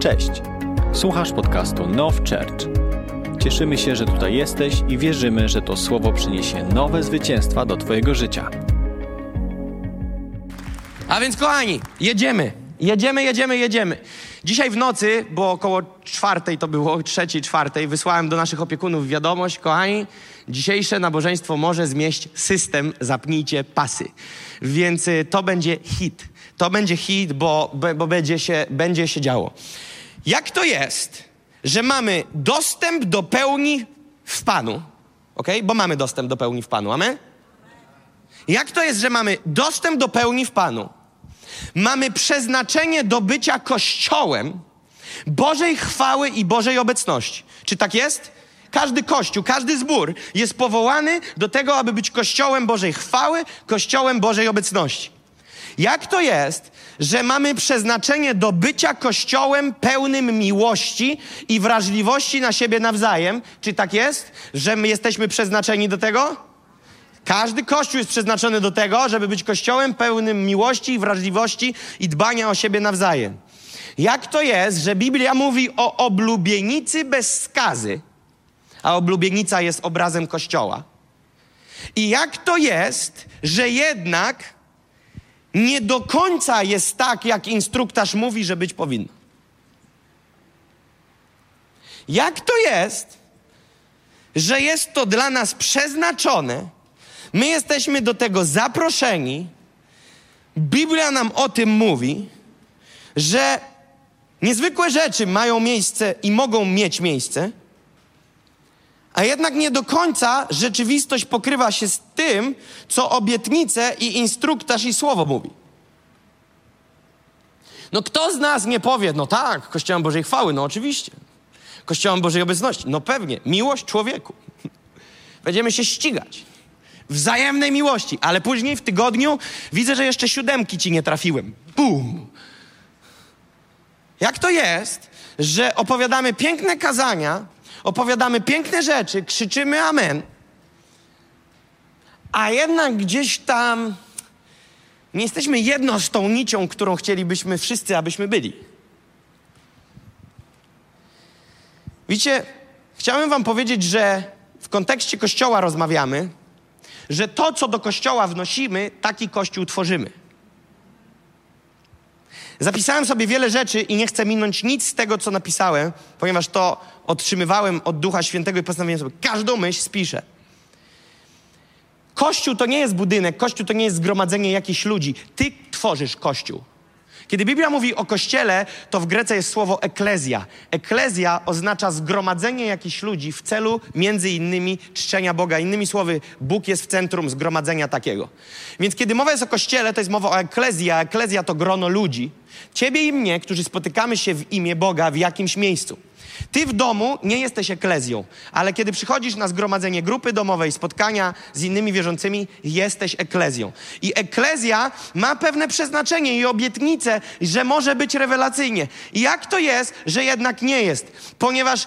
Cześć. Słuchasz podcastu Now Church. Cieszymy się, że tutaj jesteś i wierzymy, że to słowo przyniesie nowe zwycięstwa do Twojego życia. A więc kochani, jedziemy. Jedziemy, jedziemy, jedziemy. Dzisiaj w nocy, bo około czwartej to było, trzeciej, czwartej, wysłałem do naszych opiekunów wiadomość, kochani, dzisiejsze nabożeństwo może zmieść system Zapnijcie pasy. Więc y, to będzie hit. To będzie hit, bo, bo, będzie, się, będzie się działo. Jak to jest, że mamy dostęp do pełni w Panu, ok? Bo mamy dostęp do pełni w Panu, amen? Jak to jest, że mamy dostęp do pełni w Panu? Mamy przeznaczenie do bycia kościołem Bożej chwały i Bożej obecności. Czy tak jest? Każdy kościół, każdy zbór jest powołany do tego, aby być kościołem Bożej chwały, kościołem Bożej obecności. Jak to jest, że mamy przeznaczenie do bycia kościołem pełnym miłości i wrażliwości na siebie nawzajem? Czy tak jest, że my jesteśmy przeznaczeni do tego? Każdy kościół jest przeznaczony do tego, żeby być kościołem pełnym miłości i wrażliwości i dbania o siebie nawzajem. Jak to jest, że Biblia mówi o oblubienicy bez skazy, a oblubienica jest obrazem kościoła? I jak to jest, że jednak nie do końca jest tak, jak instruktaż mówi, że być powinno? Jak to jest, że jest to dla nas przeznaczone, my jesteśmy do tego zaproszeni, Biblia nam o tym mówi, że niezwykłe rzeczy mają miejsce i mogą mieć miejsce, a jednak nie do końca rzeczywistość pokrywa się z tym, co obietnice i instruktaż i słowo mówi. No kto z nas nie powie, no tak, Kościołem Bożej chwały, no oczywiście. Kościołem Bożej obecności, no pewnie. Miłość człowieku. Będziemy się ścigać. Wzajemnej miłości, ale później w tygodniu widzę, że jeszcze siódemki ci nie trafiłem. Bum! Jak to jest, że opowiadamy piękne kazania, opowiadamy piękne rzeczy, krzyczymy amen, a jednak gdzieś tam nie jesteśmy jedno z tą nicią, którą chcielibyśmy wszyscy, abyśmy byli. Widzicie, chciałem wam powiedzieć, że w kontekście Kościoła rozmawiamy, że to, co do Kościoła wnosimy, taki Kościół tworzymy. Zapisałem sobie wiele rzeczy i nie chcę minąć nic z tego, co napisałem, ponieważ to otrzymywałem od Ducha Świętego i postanowiłem sobie, każdą myśl spiszę. Kościół to nie jest budynek, Kościół to nie jest zgromadzenie jakichś ludzi. Ty tworzysz Kościół. Kiedy Biblia mówi o kościele, to w Grece jest słowo eklezja. Eklezja oznacza zgromadzenie jakichś ludzi w celu między innymi czczenia Boga. Innymi słowy, Bóg jest w centrum zgromadzenia takiego. Więc kiedy mowa jest o kościele, to jest mowa o eklezji, a eklezja to grono ludzi. Ciebie i mnie, którzy spotykamy się w imię Boga w jakimś miejscu. Ty w domu nie jesteś eklezją, ale kiedy przychodzisz na zgromadzenie grupy domowej, spotkania z innymi wierzącymi, jesteś eklezją. I eklezja ma pewne przeznaczenie i obietnicę, że może być rewelacyjnie. I jak to jest, że jednak nie jest? Ponieważ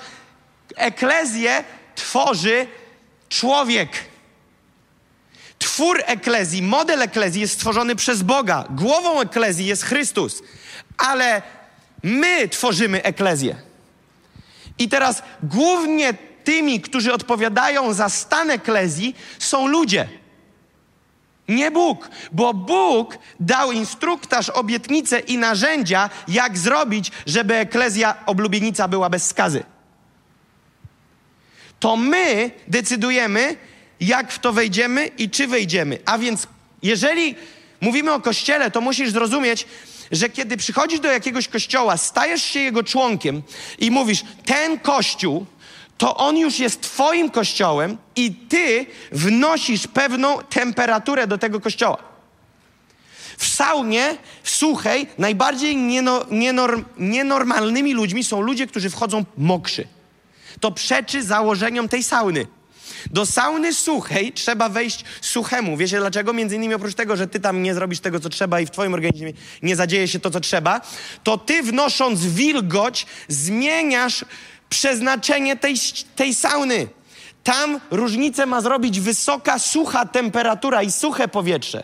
eklezję tworzy człowiek. Twór eklezji, model eklezji jest stworzony przez Boga. Głową eklezji jest Chrystus. Ale my tworzymy eklezję. I teraz głównie tymi, którzy odpowiadają za stan eklezji, są ludzie. Nie Bóg, bo Bóg dał instruktaż, obietnicę i narzędzia, jak zrobić, żeby eklezja oblubienica była bez skazy. To my decydujemy, jak w to wejdziemy i czy wejdziemy. A więc, jeżeli mówimy o kościele, to musisz zrozumieć, że kiedy przychodzisz do jakiegoś kościoła, stajesz się jego członkiem i mówisz, ten kościół, to on już jest Twoim kościołem i Ty wnosisz pewną temperaturę do tego kościoła. W saunie, w suchej, najbardziej nieno, nienorm, nienormalnymi ludźmi są ludzie, którzy wchodzą mokrzy. To przeczy założeniom tej sauny. Do sauny suchej trzeba wejść suchemu. Wiecie dlaczego? Między innymi oprócz tego, że ty tam nie zrobisz tego, co trzeba i w twoim organizmie nie zadzieje się to, co trzeba, to ty wnosząc wilgoć zmieniasz przeznaczenie tej, tej sauny. Tam różnicę ma zrobić wysoka, sucha temperatura i suche powietrze.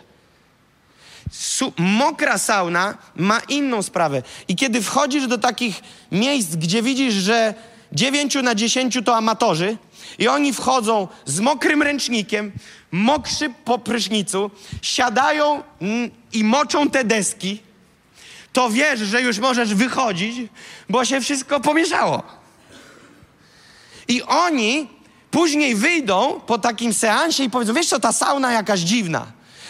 Su mokra sauna ma inną sprawę. I kiedy wchodzisz do takich miejsc, gdzie widzisz, że 9 na 10 to amatorzy i oni wchodzą z mokrym ręcznikiem, mokrzy po prysznicu, siadają i moczą te deski, to wiesz, że już możesz wychodzić, bo się wszystko pomieszało. I oni później wyjdą po takim seansie i powiedzą, wiesz co, ta sauna jakaś dziwna.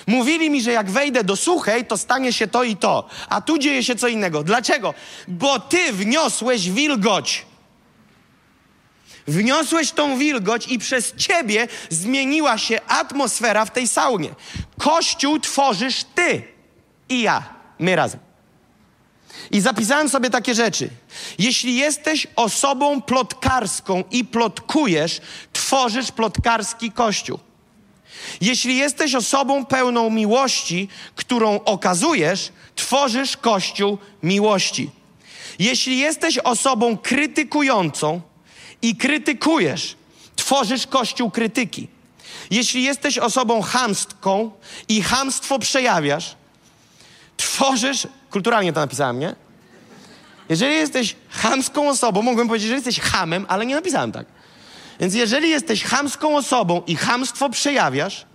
Mówili mi, że jak wejdę do suchej, to stanie się to i to, a tu dzieje się co innego. Dlaczego? Bo ty wniosłeś wilgoć. Wniosłeś tą wilgoć i przez ciebie zmieniła się atmosfera w tej saunie. Kościół tworzysz ty i ja, my razem. I zapisałem sobie takie rzeczy. Jeśli jesteś osobą plotkarską i plotkujesz, tworzysz plotkarski kościół. Jeśli jesteś osobą pełną miłości, którą okazujesz, tworzysz kościół miłości. Jeśli jesteś osobą krytykującą i krytykujesz, tworzysz kościół krytyki. Jeśli jesteś osobą chamstką i chamstwo przejawiasz, tworzysz, kulturalnie to napisałem, nie? Jeżeli jesteś chamską osobą, mogłem powiedzieć, że jesteś hamem, ale nie napisałem tak. Więc jeżeli jesteś chamską osobą i chamstwo przejawiasz,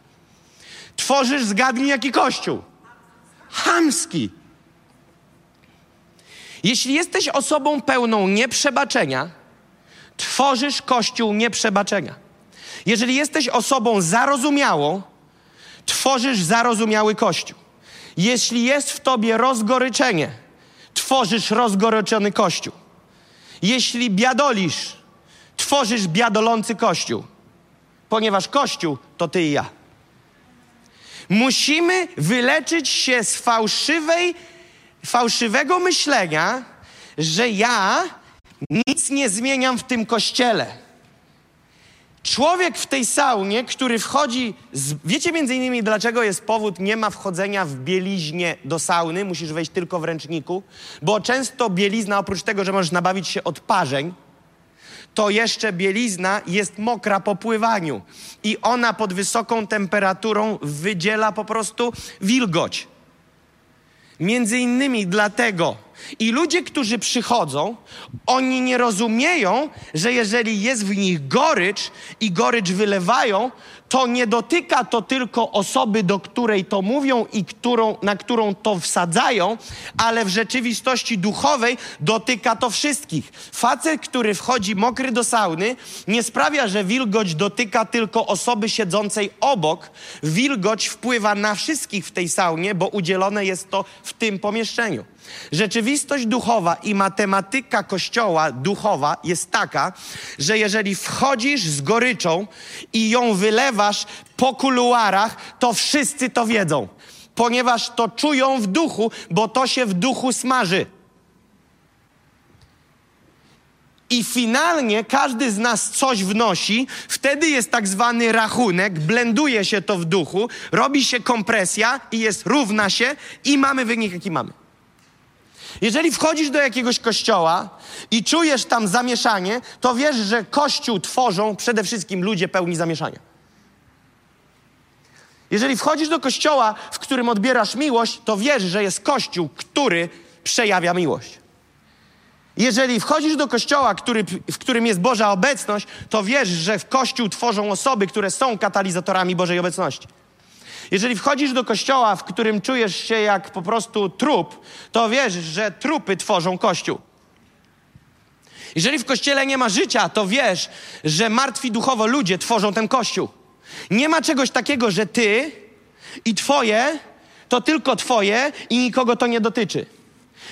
tworzysz, zgadnij jaki kościół. Chamski. Jeśli jesteś osobą pełną nieprzebaczenia, tworzysz kościół nieprzebaczenia. Jeżeli jesteś osobą zarozumiałą, tworzysz zarozumiały kościół. Jeśli jest w tobie rozgoryczenie, tworzysz rozgoryczony kościół. Jeśli biadolisz, tworzysz biadolący kościół. Ponieważ kościół to ty i ja. Musimy wyleczyć się z fałszywej, fałszywego myślenia, że ja nic nie zmieniam w tym kościele. Człowiek w tej saunie, który wchodzi, z... wiecie między innymi dlaczego jest powód nie ma wchodzenia w bieliźnie do sauny, musisz wejść tylko w ręczniku, bo często bielizna oprócz tego, że możesz nabawić się odparzeń, to jeszcze bielizna jest mokra po pływaniu i ona pod wysoką temperaturą wydziela po prostu wilgoć. Między innymi dlatego i ludzie, którzy przychodzą, oni nie rozumieją, że jeżeli jest w nich gorycz i gorycz wylewają, to nie dotyka to tylko osoby, do której to mówią i którą, na którą to wsadzają, ale w rzeczywistości duchowej dotyka to wszystkich. Facet, który wchodzi mokry do sauny, nie sprawia, że wilgoć dotyka tylko osoby siedzącej obok. Wilgoć wpływa na wszystkich w tej saunie, bo udzielone jest to w tym pomieszczeniu. Rzeczywistość duchowa i matematyka Kościoła duchowa jest taka, że jeżeli wchodzisz z goryczą i ją wylewasz po kuluarach, to wszyscy to wiedzą, ponieważ to czują w duchu, bo to się w duchu smaży. I finalnie każdy z nas coś wnosi, wtedy jest tak zwany rachunek, blenduje się to w duchu, robi się kompresja i jest równa się i mamy wynik, jaki mamy. Jeżeli wchodzisz do jakiegoś kościoła i czujesz tam zamieszanie, to wiesz, że kościół tworzą przede wszystkim ludzie pełni zamieszania. Jeżeli wchodzisz do kościoła, w którym odbierasz miłość, to wiesz, że jest kościół, który przejawia miłość. Jeżeli wchodzisz do kościoła, który, w którym jest Boża obecność, to wiesz, że w kościół tworzą osoby, które są katalizatorami Bożej obecności. Jeżeli wchodzisz do kościoła, w którym czujesz się jak po prostu trup, to wiesz, że trupy tworzą kościół. Jeżeli w kościele nie ma życia, to wiesz, że martwi duchowo ludzie tworzą ten kościół. Nie ma czegoś takiego, że ty i twoje to tylko twoje i nikogo to nie dotyczy.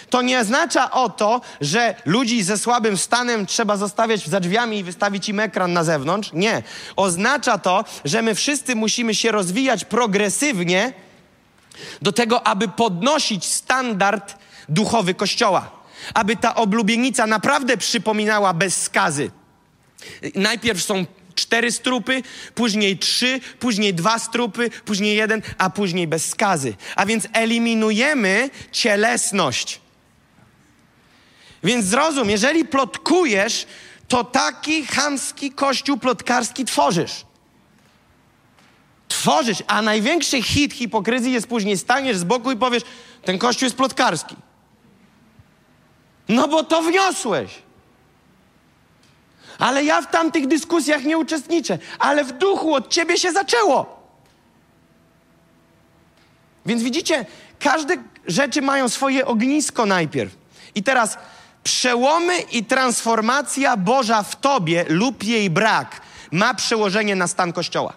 To nie oznacza o to, że ludzi ze słabym stanem trzeba zostawiać za drzwiami i wystawić im ekran na zewnątrz. Nie. Oznacza to, że my wszyscy musimy się rozwijać progresywnie do tego, aby podnosić standard duchowy Kościoła. Aby ta oblubienica naprawdę przypominała bez skazy. Najpierw są cztery strupy, później trzy, później dwa strupy, później jeden, a później bez skazy. A więc eliminujemy cielesność. Więc zrozum, jeżeli plotkujesz, to taki chamski kościół plotkarski tworzysz. Tworzysz, a największy hit hipokryzji jest później staniesz z boku i powiesz, ten kościół jest plotkarski. No bo to wniosłeś. Ale ja w tamtych dyskusjach nie uczestniczę, ale w duchu od ciebie się zaczęło. Więc widzicie, każde rzeczy mają swoje ognisko najpierw. I teraz przełomy i transformacja Boża w tobie lub jej brak ma przełożenie na stan Kościoła.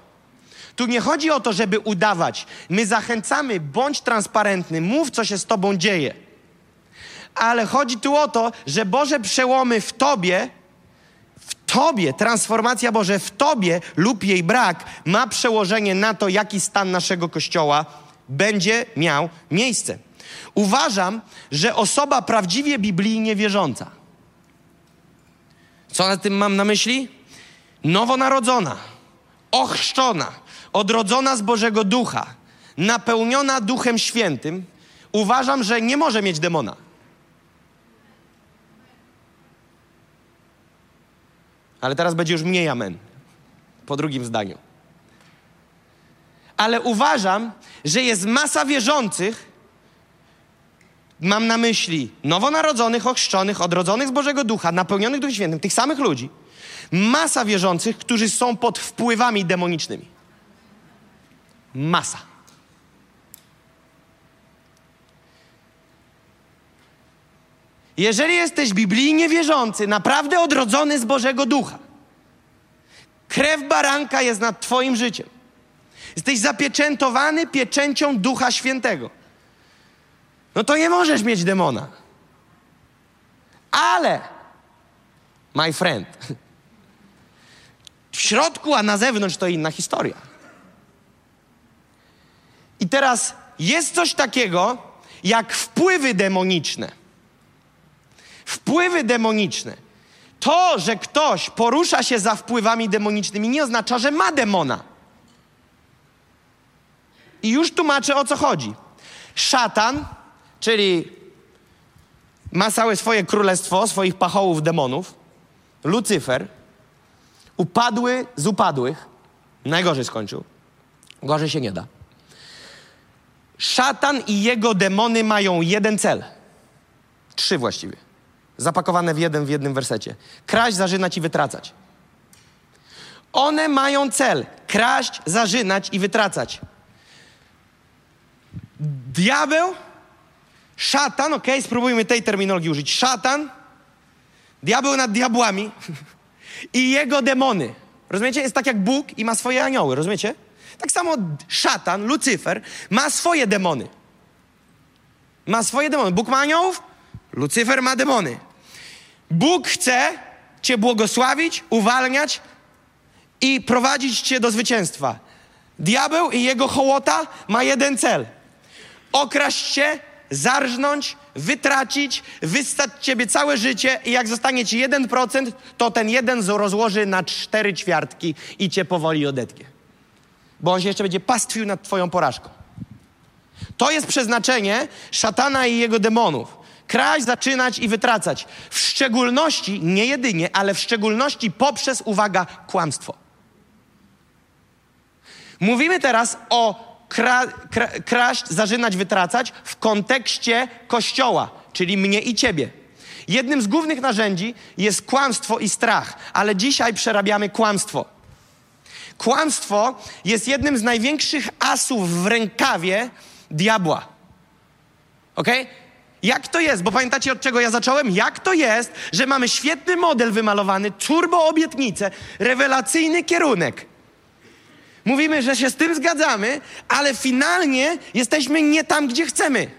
Tu nie chodzi o to, żeby udawać. My zachęcamy, bądź transparentny, mów, co się z tobą dzieje. Ale chodzi tu o to, że Boże przełomy w tobie, w tobie, transformacja Boże w tobie lub jej brak ma przełożenie na to, jaki stan naszego Kościoła będzie miał miejsce. Uważam, że osoba prawdziwie biblijnie wierząca. Co na tym mam na myśli? Nowonarodzona, ochrzczona, odrodzona z Bożego Ducha, napełniona Duchem Świętym, uważam, że nie może mieć demona. Ale teraz będzie już mniej amen. Po drugim zdaniu. Ale uważam, że jest masa wierzących, mam na myśli nowonarodzonych, ochrzczonych, odrodzonych z Bożego Ducha, napełnionych Duchem Świętym, tych samych ludzi, masa wierzących, którzy są pod wpływami demonicznymi. Masa. Jeżeli jesteś biblijnie wierzący, naprawdę odrodzony z Bożego Ducha, krew baranka jest nad Twoim życiem. Jesteś zapieczętowany pieczęcią Ducha Świętego. No to nie możesz mieć demona. Ale, my friend, w środku, a na zewnątrz to inna historia. I teraz jest coś takiego jak wpływy demoniczne. Wpływy demoniczne. To, że ktoś porusza się za wpływami demonicznymi, nie oznacza, że ma demona. I już tłumaczę o co chodzi. Szatan, czyli ma całe swoje królestwo, swoich pachołów demonów, Lucyfer, upadły z upadłych, najgorzej skończył. Gorzej się nie da. Szatan i jego demony mają jeden cel. Trzy właściwie. Zapakowane w jeden w jednym wersecie. Kraść, zarzynać i wytracać. One mają cel kraść, zarzynać i wytracać. Diabeł, szatan, ok, spróbujmy tej terminologii użyć. Szatan, diabeł nad diabłami i jego demony. Rozumiecie? Jest tak jak Bóg i ma swoje anioły, rozumiecie? Tak samo szatan, Lucyfer, ma swoje demony. Ma swoje demony. Bóg ma aniołów, Lucyfer ma demony. Bóg chce Cię błogosławić, uwalniać i prowadzić Cię do zwycięstwa. Diabeł i jego hołota ma jeden cel. Okraść Cię, zarżnąć, wytracić, wystać Ciebie całe życie i jak zostanie Ci 1%, to ten jeden rozłoży na cztery ćwiartki i Cię powoli odetnie bo on się jeszcze będzie pastwił nad Twoją porażką. To jest przeznaczenie szatana i jego demonów. Kraść, zaczynać i wytracać. W szczególności, nie jedynie, ale w szczególności poprzez, uwaga, kłamstwo. Mówimy teraz o kra, kra, kraść, zaczynać, wytracać w kontekście Kościoła, czyli mnie i Ciebie. Jednym z głównych narzędzi jest kłamstwo i strach, ale dzisiaj przerabiamy kłamstwo. Kłamstwo jest jednym z największych asów w rękawie diabła. Ok? Jak to jest? Bo pamiętacie, od czego ja zacząłem? Jak to jest, że mamy świetny model wymalowany, turbo obietnicę, rewelacyjny kierunek. Mówimy, że się z tym zgadzamy, ale finalnie jesteśmy nie tam, gdzie chcemy.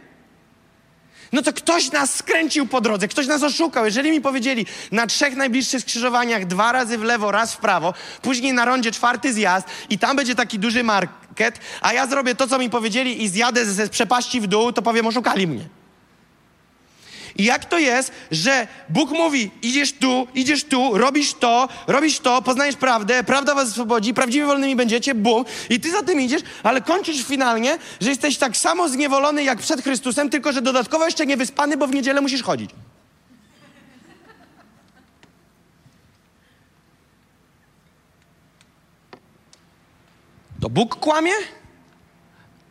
No to ktoś nas skręcił po drodze, ktoś nas oszukał. Jeżeli mi powiedzieli na trzech najbliższych skrzyżowaniach dwa razy w lewo, raz w prawo, później na rondzie czwarty zjazd i tam będzie taki duży market, a ja zrobię to, co mi powiedzieli i zjadę ze przepaści w dół, to powiem, oszukali mnie. I jak to jest, że Bóg mówi, idziesz tu, idziesz tu, robisz to, robisz to, poznajesz prawdę, prawda was swobodzi, prawdziwie wolnymi będziecie, bum, i ty za tym idziesz, ale kończysz finalnie, że jesteś tak samo zniewolony jak przed Chrystusem, tylko że dodatkowo jeszcze niewyspany, bo w niedzielę musisz chodzić. to Bóg kłamie?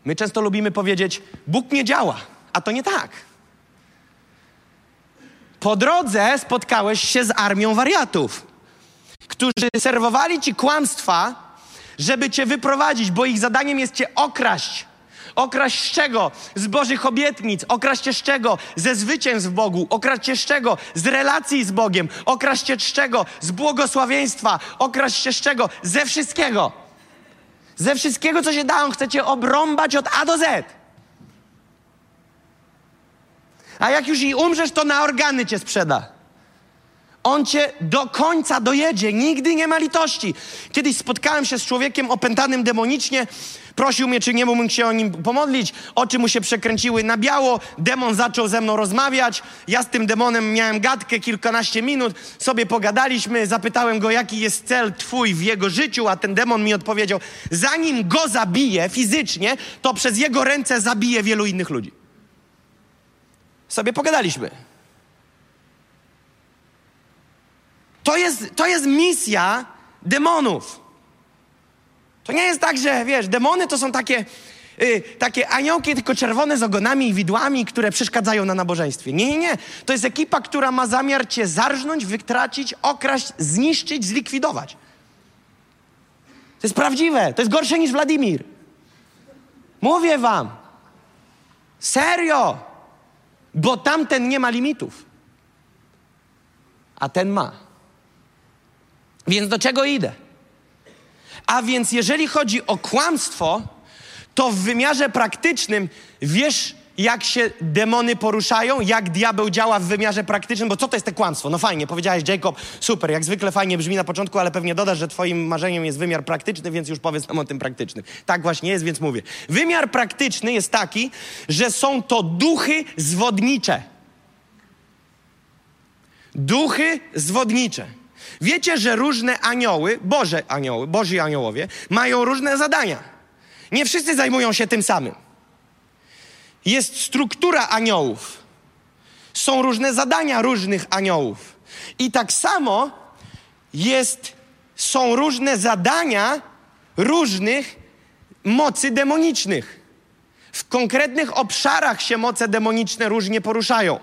My często lubimy powiedzieć, Bóg nie działa, a to nie tak. Po drodze spotkałeś się z armią wariatów, którzy serwowali ci kłamstwa, żeby cię wyprowadzić, bo ich zadaniem jest cię okraść. Okraść z czego? Z Bożych obietnic. Okraść z czego? Ze zwycięstw Bogu. Okraść z czego? Z relacji z Bogiem. Okraść z czego? Z błogosławieństwa. Okraść z czego? Ze wszystkiego. Ze wszystkiego, co się da, on chce cię obrąbać od A do Z. A jak już i umrzesz, to na organy cię sprzeda. On cię do końca dojedzie, nigdy nie ma litości. Kiedyś spotkałem się z człowiekiem opętanym demonicznie, prosił mnie, czy nie mógłbym się o nim pomodlić. Oczy mu się przekręciły na biało, demon zaczął ze mną rozmawiać. Ja z tym demonem miałem gadkę kilkanaście minut, sobie pogadaliśmy, zapytałem go, jaki jest cel twój w jego życiu, a ten demon mi odpowiedział, zanim go zabiję fizycznie, to przez jego ręce zabiję wielu innych ludzi. Sobie pogadaliśmy. To jest, to jest misja demonów. To nie jest tak, że wiesz, demony to są takie, yy, takie aniołki, tylko czerwone z ogonami i widłami, które przeszkadzają na nabożeństwie. Nie, nie, nie. To jest ekipa, która ma zamiar cię zarżnąć, wytracić, okraść, zniszczyć, zlikwidować. To jest prawdziwe. To jest gorsze niż Wladimir. Mówię wam. Serio. Bo tamten nie ma limitów. A ten ma. Więc do czego idę? A więc jeżeli chodzi o kłamstwo, to w wymiarze praktycznym wiesz, jak się demony poruszają, jak diabeł działa w wymiarze praktycznym, bo co to jest te kłamstwo? No fajnie, powiedziałeś Jacob, super, jak zwykle fajnie brzmi na początku, ale pewnie dodasz, że twoim marzeniem jest wymiar praktyczny, więc już powiedz nam o tym praktycznym. Tak właśnie jest, więc mówię. Wymiar praktyczny jest taki, że są to duchy zwodnicze. Duchy zwodnicze. Wiecie, że różne anioły, Boże anioły, Boży aniołowie, mają różne zadania. Nie wszyscy zajmują się tym samym. Jest struktura aniołów. Są różne zadania różnych aniołów. I tak samo jest, są różne zadania różnych mocy demonicznych. W konkretnych obszarach się moce demoniczne różnie poruszają.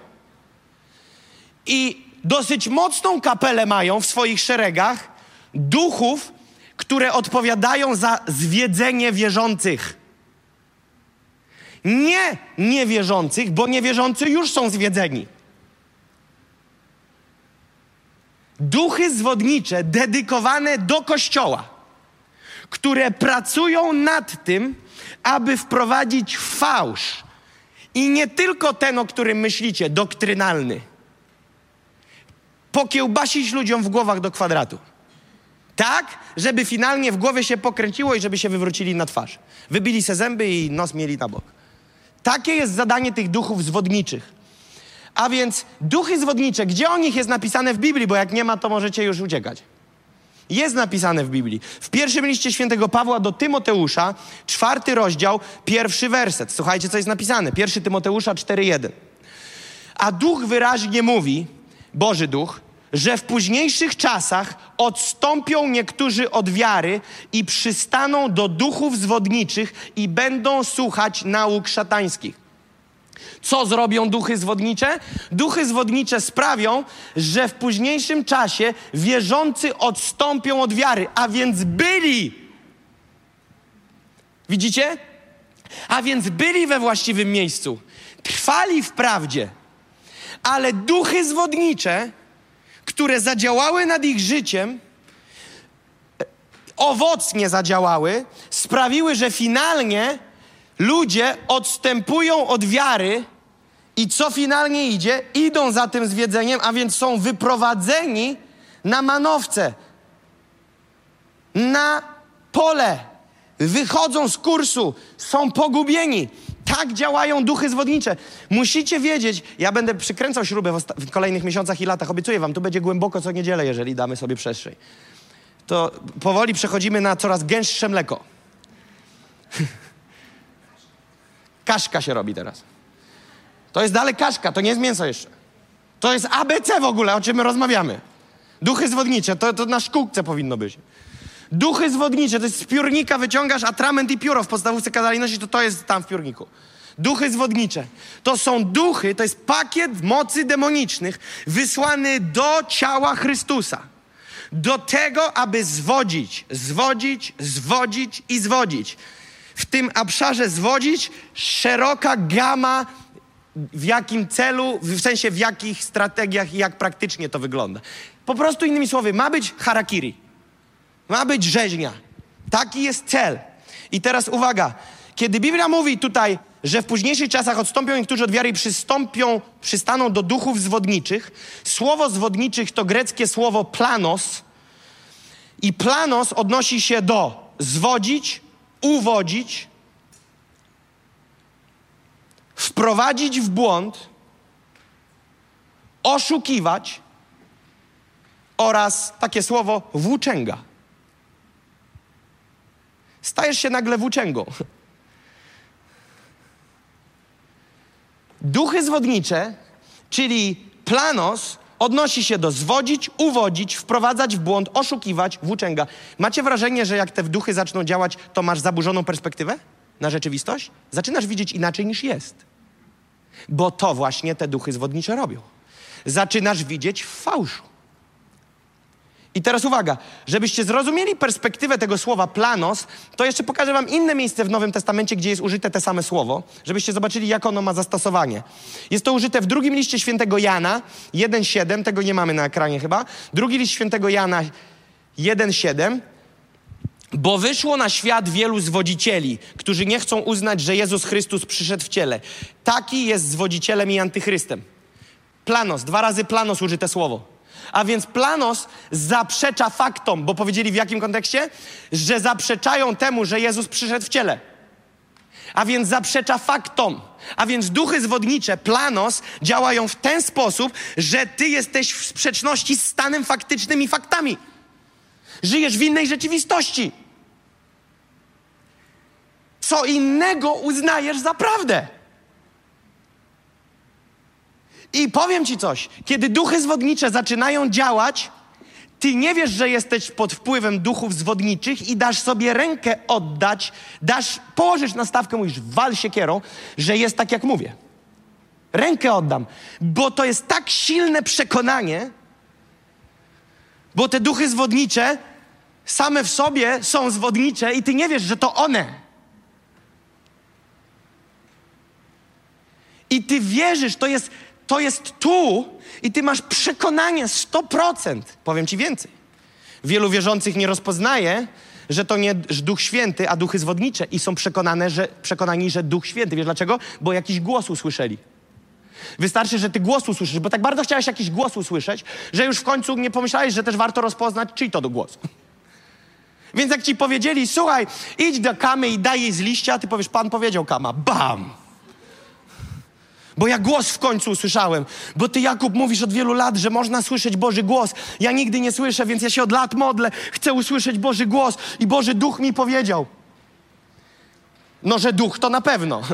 I dosyć mocną kapelę mają w swoich szeregach duchów, które odpowiadają za zwiedzenie wierzących. Nie niewierzących, bo niewierzący już są zwiedzeni. Duchy zwodnicze dedykowane do kościoła, które pracują nad tym, aby wprowadzić fałsz. I nie tylko ten, o którym myślicie, doktrynalny pokiełbasić ludziom w głowach do kwadratu. Tak, żeby finalnie w głowie się pokręciło i żeby się wywrócili na twarz. Wybili se zęby i nos mieli na bok. Takie jest zadanie tych duchów zwodniczych. A więc duchy zwodnicze, gdzie o nich jest napisane w Biblii, bo jak nie ma, to możecie już uciekać. Jest napisane w Biblii. W pierwszym liście świętego Pawła do Tymoteusza, czwarty rozdział, pierwszy werset. Słuchajcie, co jest napisane. Pierwszy Tymoteusza 4:1. A duch wyraźnie mówi, Boży Duch, że w późniejszych czasach odstąpią niektórzy od wiary i przystaną do duchów zwodniczych i będą słuchać nauk szatańskich. Co zrobią duchy zwodnicze? Duchy zwodnicze sprawią, że w późniejszym czasie wierzący odstąpią od wiary, a więc byli. Widzicie? A więc byli we właściwym miejscu, trwali w prawdzie ale duchy zwodnicze, które zadziałały nad ich życiem, owocnie zadziałały, sprawiły, że finalnie ludzie odstępują od wiary i co finalnie idzie? Idą za tym zwiedzeniem, a więc są wyprowadzeni na manowce, na pole, wychodzą z kursu, są pogubieni. Tak działają duchy zwodnicze. Musicie wiedzieć, ja będę przykręcał śrubę w, w, kolejnych miesiącach i latach, obiecuję wam, tu będzie głęboko co niedzielę, jeżeli damy sobie przestrzeń. To powoli przechodzimy na coraz gęstsze mleko. Kaszka się robi teraz. To jest dalej kaszka, to nie jest mięso jeszcze. To jest ABC w ogóle, o czym my rozmawiamy. Duchy zwodnicze, to, to na szkółce powinno być. Duchy zwodnicze, to jest z piórnika wyciągasz atrament i pióro. W podstawówce kazali nosić, to to jest tam w piórniku. Duchy zwodnicze. To są duchy, to jest pakiet mocy demonicznych wysłany do ciała Chrystusa. Do tego, aby zwodzić, zwodzić, zwodzić i zwodzić. W tym obszarze zwodzić szeroka gama w jakim celu, w sensie w jakich strategiach i jak praktycznie to wygląda. Po prostu innymi słowy, ma być harakiri. Ma być rzeźnia. Taki jest cel. I teraz uwaga, kiedy Biblia mówi tutaj, że w późniejszych czasach odstąpią niektórzy od wiary i przystąpią, przystaną do duchów zwodniczych, słowo zwodniczych to greckie słowo planos i planos odnosi się do zwodzić, uwodzić, wprowadzić w błąd, oszukiwać oraz takie słowo włóczęga. Stajesz się nagle włóczęgą. Duchy zwodnicze, czyli planos, odnosi się do zwodzić, uwodzić, wprowadzać w błąd, oszukiwać, włóczęga. Macie wrażenie, że jak te duchy zaczną działać, to masz zaburzoną perspektywę na rzeczywistość? Zaczynasz widzieć inaczej niż jest. Bo to właśnie te duchy zwodnicze robią. Zaczynasz widzieć w fałszu. I teraz uwaga, żebyście zrozumieli perspektywę tego słowa planos, to jeszcze pokażę wam inne miejsce w Nowym Testamencie, gdzie jest użyte te same słowo, żebyście zobaczyli, jak ono ma zastosowanie. Jest to użyte w drugim liście świętego Jana 1,7, tego nie mamy na ekranie chyba. Drugi list świętego Jana 1,7. Bo wyszło na świat wielu zwodzicieli, którzy nie chcą uznać, że Jezus Chrystus przyszedł w ciele. Taki jest zwodzicielem i antychrystem. Planos, dwa razy planos użyte słowo. A więc Planos zaprzecza faktom, bo powiedzieli w jakim kontekście? Że zaprzeczają temu, że Jezus przyszedł w ciele. A więc zaprzecza faktom. A więc duchy zwodnicze, Planos, działają w ten sposób, że ty jesteś w sprzeczności z stanem faktycznym i faktami. Żyjesz w innej rzeczywistości. Co innego uznajesz za prawdę. I powiem ci coś, kiedy duchy zwodnicze zaczynają działać, ty nie wiesz, że jesteś pod wpływem duchów zwodniczych i dasz sobie rękę oddać, dasz, położysz na stawkę, mówisz, wal siekierą, że jest tak, jak mówię. Rękę oddam, bo to jest tak silne przekonanie, bo te duchy zwodnicze same w sobie są zwodnicze i ty nie wiesz, że to one. I ty wierzysz, to jest to jest tu i ty masz przekonanie 100%. Powiem ci więcej. Wielu wierzących nie rozpoznaje, że to nie Duch Święty, a duchy zwodnicze i są przekonane, że, przekonani, że Duch Święty. Wiesz dlaczego? Bo jakiś głos usłyszeli. Wystarczy, że ty głos usłyszysz, bo tak bardzo chciałeś jakiś głos usłyszeć, że już w końcu nie pomyślałeś, że też warto rozpoznać, czyj to do głosu. Więc jak ci powiedzieli, słuchaj, idź do kamy i daj jej z liścia, ty powiesz, pan powiedział kama. Bam! Bo ja głos w końcu usłyszałem. Bo ty, Jakub, mówisz od wielu lat, że można słyszeć Boży głos. Ja nigdy nie słyszę, więc ja się od lat modlę. Chcę usłyszeć Boży głos. I Boży Duch mi powiedział. No, że Duch to na pewno.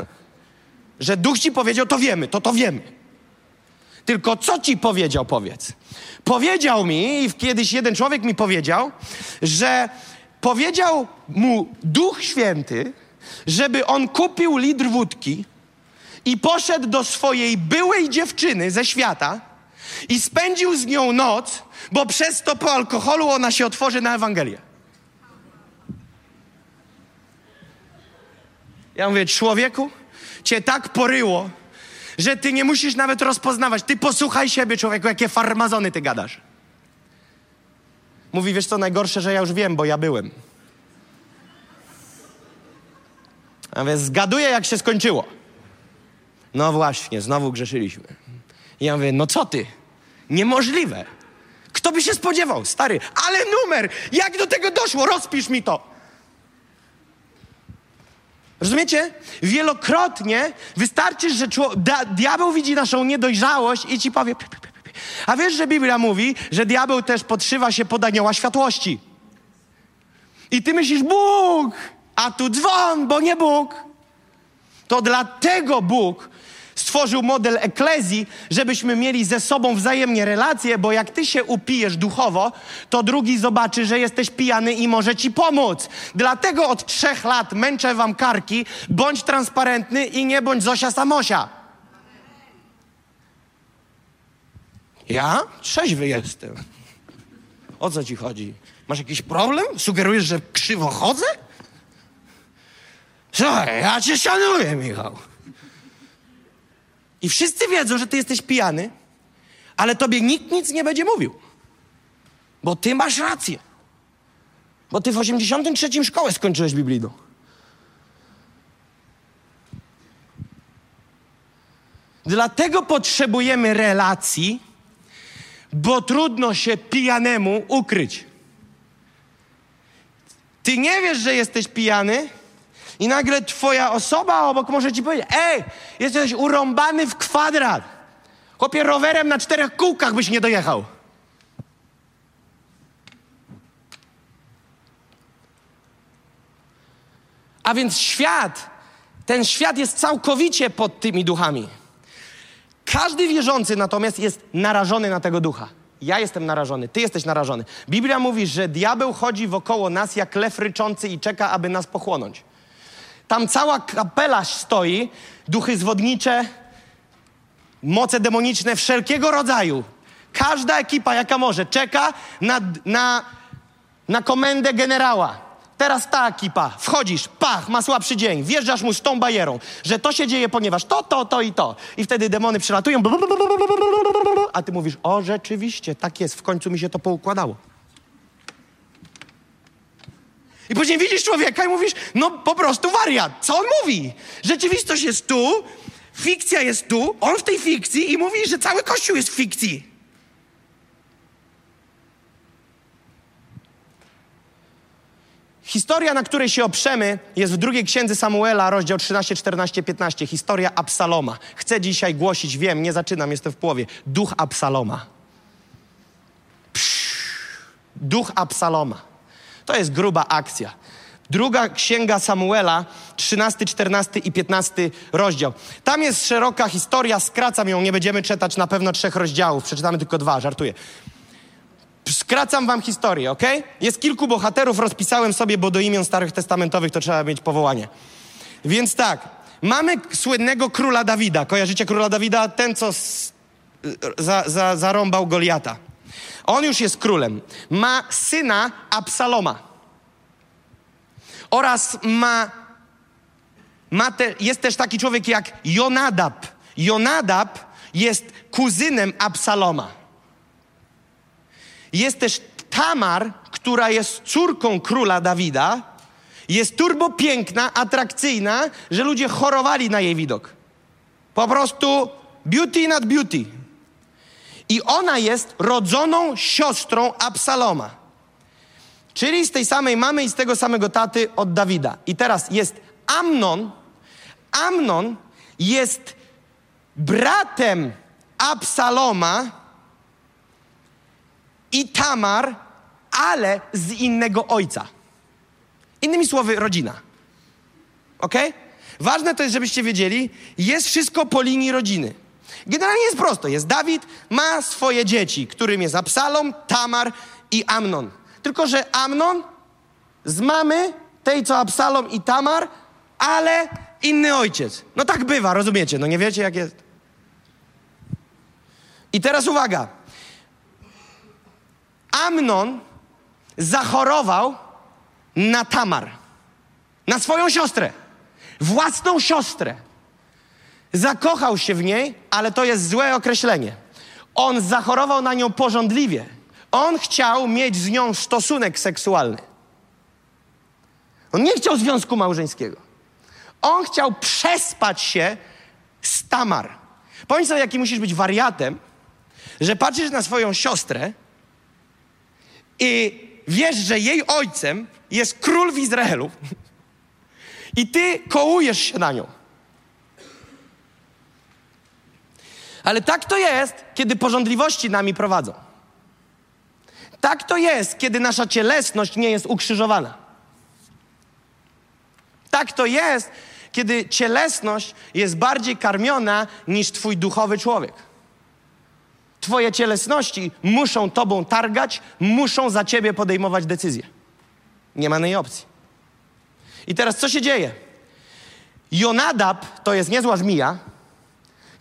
Że Duch ci powiedział, to wiemy, to to wiemy. Tylko co ci powiedział, powiedz? Powiedział mi, i kiedyś jeden człowiek mi powiedział, że powiedział mu Duch Święty, żeby on kupił litr wódki, i poszedł do swojej byłej dziewczyny ze świata i spędził z nią noc, bo przez to po alkoholu ona się otworzy na Ewangelię. Ja mówię, człowieku, cię tak poryło, że ty nie musisz nawet rozpoznawać. Ty posłuchaj siebie, człowieku, jakie farmazony ty gadasz. Mówi, wiesz co, najgorsze, że ja już wiem, bo ja byłem. A więc zgaduję, jak się skończyło. No właśnie, znowu grzeszyliśmy. I ja mówię, no co ty? Niemożliwe. Kto by się spodziewał, stary? Ale numer! Jak do tego doszło? Rozpisz mi to. Rozumiecie? Wielokrotnie wystarczy, że diabeł widzi naszą niedojrzałość i ci powie. A wiesz, że Biblia mówi, że diabeł też podszywa się pod anioła światłości. I ty myślisz, Bóg, a tu dzwon, bo nie Bóg. To dlatego Bóg stworzył model eklezji, żebyśmy mieli ze sobą wzajemnie relacje, bo jak ty się upijesz duchowo, to drugi zobaczy, że jesteś pijany i może ci pomóc. Dlatego od trzech lat męczę wam karki, bądź transparentny i nie bądź Zosia Samosia. Ja? Trzeźwy jestem. O co ci chodzi? Masz jakiś problem? Sugerujesz, że krzywo chodzę? Słuchaj, ja cię szanuję, Michał. I wszyscy wiedzą, że ty jesteś pijany, ale tobie nikt nic nie będzie mówił. Bo ty masz rację. Bo ty w 83 szkołę skończyłeś biblijną. Dlatego potrzebujemy relacji, bo trudno się pijanemu ukryć. Ty nie wiesz, że jesteś pijany i nagle twoja osoba obok może ci powiedzieć ej, jesteś urąbany w kwadrat. Chłopie, rowerem na czterech kółkach byś nie dojechał. A więc świat, ten świat jest całkowicie pod tymi duchami. Każdy wierzący natomiast jest narażony na tego ducha. Ja jestem narażony, ty jesteś narażony. Biblia mówi, że diabeł chodzi wokoło nas jak lew ryczący i czeka, aby nas pochłonąć. Tam cała kapela stoi, duchy zwodnicze, moce demoniczne wszelkiego rodzaju. Każda ekipa, jaka może, czeka na, na, na komendę generała. Teraz ta ekipa, wchodzisz, pach, ma słabszy dzień, wjeżdżasz mu z tą bajerą, że to się dzieje, ponieważ to, to, to i to. I wtedy demony przylatują, a ty mówisz, o rzeczywiście, tak jest, w końcu mi się to poukładało. I później widzisz człowieka i mówisz, no po prostu wariat. Co on mówi? Rzeczywistość jest tu, fikcja jest tu, on w tej fikcji i mówi, że cały kościół jest w fikcji. Historia, na której się oprzemy, jest w drugiej księdze Samuela, rozdział 13, 14, 15. Historia Absaloma. Chcę dzisiaj głosić, wiem, nie zaczynam, jestem w połowie. Duch Absaloma. Psz, duch Absaloma. To jest gruba akcja. Druga księga Samuela, 13, 14 i 15 rozdział. Tam jest szeroka historia, skracam ją, nie będziemy czytać na pewno trzech rozdziałów, przeczytamy tylko dwa, żartuję. Skracam wam historię, ok? Jest kilku bohaterów, rozpisałem sobie, bo do imion starych testamentowych to trzeba mieć powołanie. Więc tak, mamy słynnego króla Dawida. Kojarzycie króla Dawida? Ten, co z, za, za, zarąbał Goliata. On już jest królem. Ma syna Absaloma. Oraz ma, ma te, jest też taki człowiek jak Jonadab. Jonadab jest kuzynem Absaloma. Jest też Tamar, która jest córką króla Dawida. Jest turbo piękna, atrakcyjna, że ludzie chorowali na jej widok. Po prostu beauty nad beauty. I ona jest rodzoną siostrą Absaloma. Czyli z tej samej mamy i z tego samego taty od Dawida. I teraz jest Amnon. Amnon jest bratem Absaloma i Tamar, ale z innego ojca. Innymi słowy, rodzina. Ok? Ważne to jest, żebyście wiedzieli, jest wszystko po linii rodziny. Generalnie jest prosto. Jest Dawid, ma swoje dzieci, którym jest Absalom, Tamar i Amnon. Tylko, że Amnon z mamy, tej co Absalom i Tamar, ale inny ojciec. No tak bywa, rozumiecie? No nie wiecie, jak jest. I teraz uwaga. Amnon zachorował na Tamar, na swoją siostrę, własną siostrę. Zakochał się w niej, ale to jest złe określenie. On zachorował na nią porządliwie. On chciał mieć z nią stosunek seksualny. On nie chciał związku małżeńskiego. On chciał przespać się z Tamar. Pomyśl sobie, jaki musisz być wariatem, że patrzysz na swoją siostrę i wiesz, że jej ojcem jest król w Izraelu i ty kołujesz się na nią. Ale tak to jest, kiedy porządliwości nami prowadzą. Tak to jest, kiedy nasza cielesność nie jest ukrzyżowana. Tak to jest, kiedy cielesność jest bardziej karmiona niż twój duchowy człowiek. Twoje cielesności muszą tobą targać, muszą za ciebie podejmować decyzje. Nie ma innej opcji. I teraz co się dzieje? Jonadab to jest niezła żmija.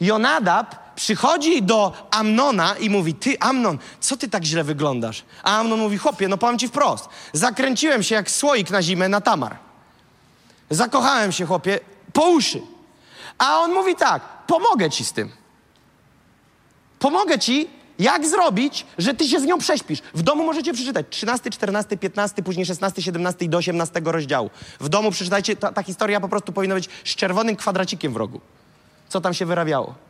Jonadab przychodzi do Amnona i mówi: Ty, Amnon, co ty tak źle wyglądasz? A Amnon mówi: Chłopie, no powiem ci wprost. Zakręciłem się jak słoik na zimę na tamar. Zakochałem się, chłopie, po uszy. A on mówi tak: Pomogę ci z tym. Pomogę ci, jak zrobić, że ty się z nią prześpisz. W domu możecie przeczytać 13, 14, 15, później 16, 17 i do 18 rozdziału. W domu przeczytajcie, ta, ta historia po prostu powinna być z czerwonym kwadracikiem w rogu. Co tam się wyrabiało.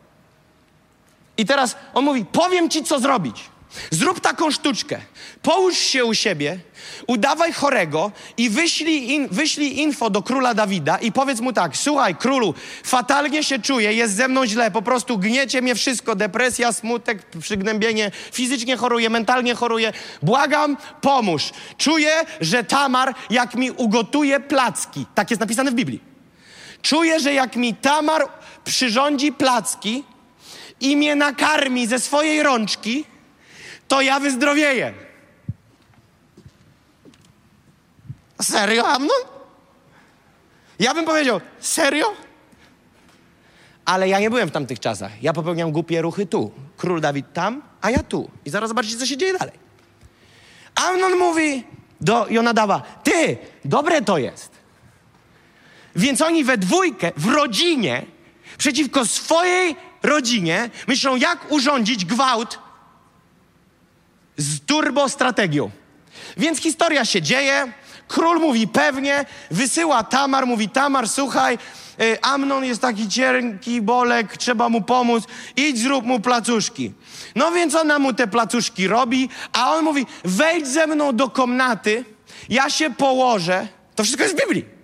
I teraz on mówi: Powiem ci, co zrobić. Zrób taką sztuczkę. Połóż się u siebie, udawaj chorego i wyślij, in, wyślij info do króla Dawida i powiedz mu tak: Słuchaj, królu, fatalnie się czuję, jest ze mną źle, po prostu gniecie mnie wszystko, depresja, smutek, przygnębienie, fizycznie choruję, mentalnie choruję. Błagam, pomóż. Czuję, że Tamar, jak mi ugotuje placki, tak jest napisane w Biblii. Czuję, że jak mi Tamar przyrządzi placki, i mnie nakarmi ze swojej rączki, to ja wyzdrowieję. Serio, Amnon? Ja bym powiedział, serio? Ale ja nie byłem w tamtych czasach. Ja popełniam głupie ruchy tu. Król Dawid tam, a ja tu. I zaraz zobaczycie, co się dzieje dalej. Amnon mówi do Jonadawa, ty, dobre to jest. Więc oni we dwójkę, w rodzinie, przeciwko swojej rodzinie myślą, jak urządzić gwałt z turbostrategią. Więc historia się dzieje. Król mówi pewnie, wysyła Tamar, mówi Tamar, słuchaj, y, Amnon jest taki cienki bolek, trzeba mu pomóc, idź zrób mu placuszki. No więc ona mu te placuszki robi, a on mówi, wejdź ze mną do komnaty, ja się położę. To wszystko jest w Biblii.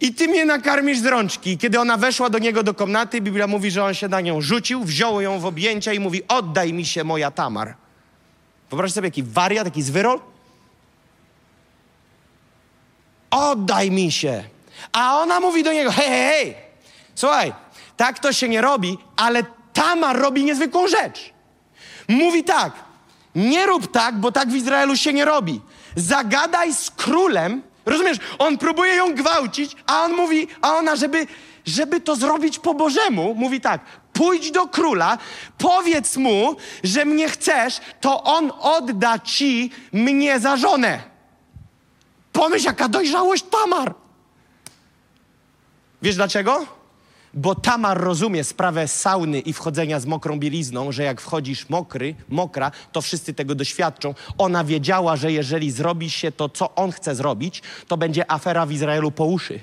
I ty mnie nakarmisz z rączki. Kiedy ona weszła do niego do komnaty, Biblia mówi, że on się na nią rzucił, wziął ją w objęcia i mówi, oddaj mi się moja Tamar. Wyobraź sobie, jaki wariat, jaki zwyrol. Oddaj mi się. A ona mówi do niego, hej, hej, hej, słuchaj, tak to się nie robi, ale Tamar robi niezwykłą rzecz. Mówi tak, nie rób tak, bo tak w Izraelu się nie robi. Zagadaj z królem, rozumiesz, on próbuje ją gwałcić, a on mówi, a ona, żeby, żeby to zrobić po Bożemu, mówi tak, pójdź do króla, powiedz mu, że mnie chcesz, to on odda ci mnie za żonę. Pomyśl, jaka dojrzałość Tamar. Wiesz dlaczego? Bo Tamar rozumie sprawę sauny i wchodzenia z mokrą bielizną, że jak wchodzisz mokry, mokra, to wszyscy tego doświadczą. Ona wiedziała, że jeżeli zrobi się to, co on chce zrobić, to będzie afera w Izraelu po uszy.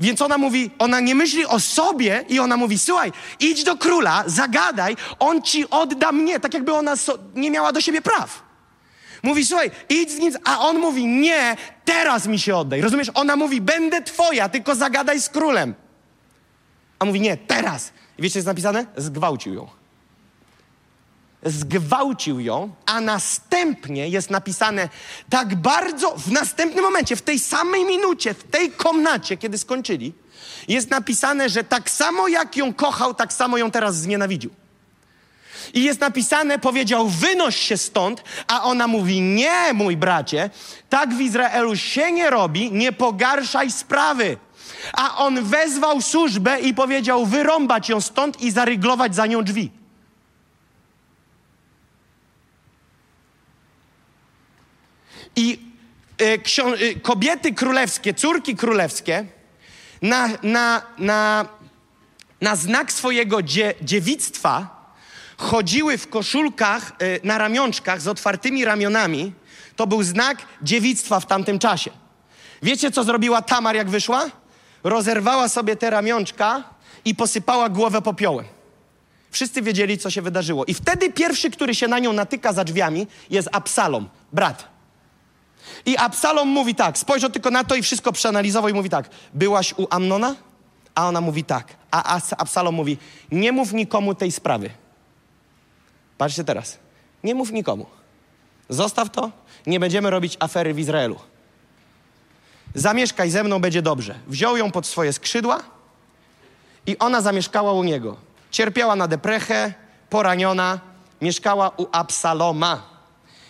Więc ona mówi, ona nie myśli o sobie i ona mówi, słuchaj, idź do króla, zagadaj, on ci odda mnie, tak jakby ona so, nie miała do siebie praw. Mówi, słuchaj, idź z nim, a on mówi, nie, teraz mi się oddaj. Rozumiesz? Ona mówi, będę twoja, tylko zagadaj z królem. A mówi, nie, teraz. I wiecie, co jest napisane? Zgwałcił ją. Zgwałcił ją, a następnie jest napisane tak bardzo, w następnym momencie, w tej samej minucie, w tej komnacie, kiedy skończyli, jest napisane, że tak samo jak ją kochał, tak samo ją teraz znienawidził. I jest napisane, powiedział, wynoś się stąd, a ona mówi, nie, mój bracie, tak w Izraelu się nie robi, nie pogarszaj sprawy. A on wezwał służbę i powiedział, wyrąbać ją stąd i zaryglować za nią drzwi. I y, y, kobiety królewskie, córki królewskie, na, na, na, na znak swojego dzie, dziewictwa chodziły w koszulkach y, na ramionczkach z otwartymi ramionami. To był znak dziewictwa w tamtym czasie. Wiecie, co zrobiła Tamar, jak wyszła? Rozerwała sobie te ramionczka i posypała głowę popiołem. Wszyscy wiedzieli, co się wydarzyło. I wtedy pierwszy, który się na nią natyka za drzwiami, jest Absalom, brat. I Absalom mówi tak, spojrzał tylko na to i wszystko przeanalizował i mówi tak, byłaś u Amnona? A ona mówi tak. A Absalom mówi, nie mów nikomu tej sprawy. Patrzcie teraz. Nie mów nikomu. Zostaw to, nie będziemy robić afery w Izraelu. Zamieszkaj ze mną, będzie dobrze. Wziął ją pod swoje skrzydła i ona zamieszkała u niego. Cierpiała na deprechę, poraniona, mieszkała u Absaloma.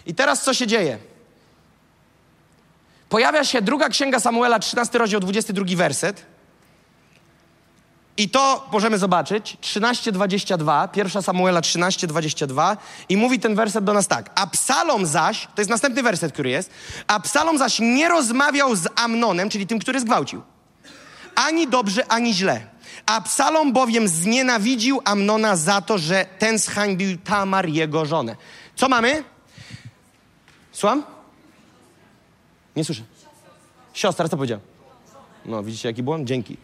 I teraz co się dzieje? Pojawia się druga księga Samuela, 13 rozdział, 22 werset. I to możemy zobaczyć, 13:22, pierwsza Samuela 13:22 i mówi ten werset do nas tak. Absalom zaś, to jest następny werset, który jest, Absalom zaś nie rozmawiał z Amnonem, czyli tym, który zgwałcił. Ani dobrze, ani źle. Absalom bowiem znienawidził Amnona za to, że ten zhańbił Tamar, jego żonę. Co mamy? Słucham? Nie słyszę. Siostra, co powiedział? No, widzicie, jaki błąd? Dzięki.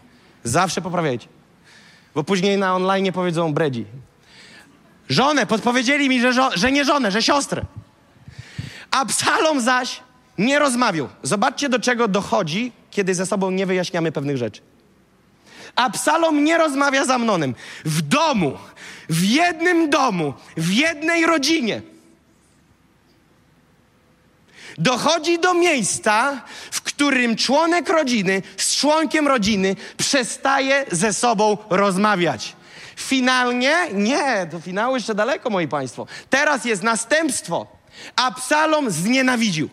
Zawsze poprawiajcie. Bo później na online powiedzą bredzi. Żonę, podpowiedzieli mi, że, żo- że nie żonę, że siostrę. Absalom zaś nie rozmawiał. Zobaczcie, do czego dochodzi, kiedy ze sobą nie wyjaśniamy pewnych rzeczy. Absalom nie rozmawia z Amnonem. W domu, w jednym domu, w jednej rodzinie. Dochodzi do miejsca, w którym członek rodziny z członkiem rodziny przestaje ze sobą rozmawiać. Finalnie, nie, do finału jeszcze daleko, moi państwo. Teraz jest następstwo. Absalom znienawidził.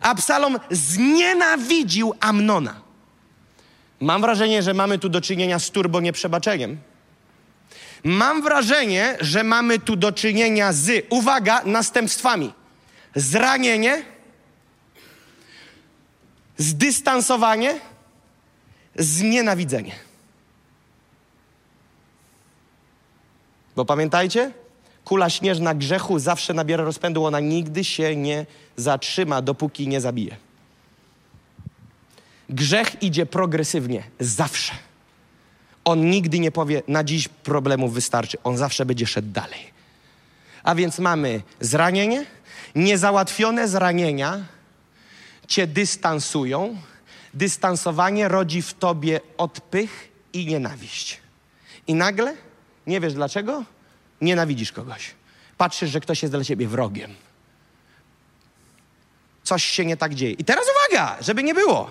Absalom znienawidził Amnona. Mam wrażenie, że mamy tu do czynienia z turbo nieprzebaczeniem. Mam wrażenie, że mamy tu do czynienia z, uwaga, następstwami. Zranienie, zdystansowanie, znienawidzenie. Bo pamiętajcie, kula śnieżna grzechu zawsze nabiera rozpędu, ona nigdy się nie zatrzyma, dopóki nie zabije. Grzech idzie progresywnie, zawsze. On nigdy nie powie, na dziś problemów wystarczy. On zawsze będzie szedł dalej. A więc mamy zranienie, niezałatwione zranienia cię dystansują. Dystansowanie rodzi w tobie odpych i nienawiść. I nagle, nie wiesz dlaczego, nienawidzisz kogoś. Patrzysz, że ktoś jest dla ciebie wrogiem. Coś się nie tak dzieje. I teraz uwaga, żeby nie było.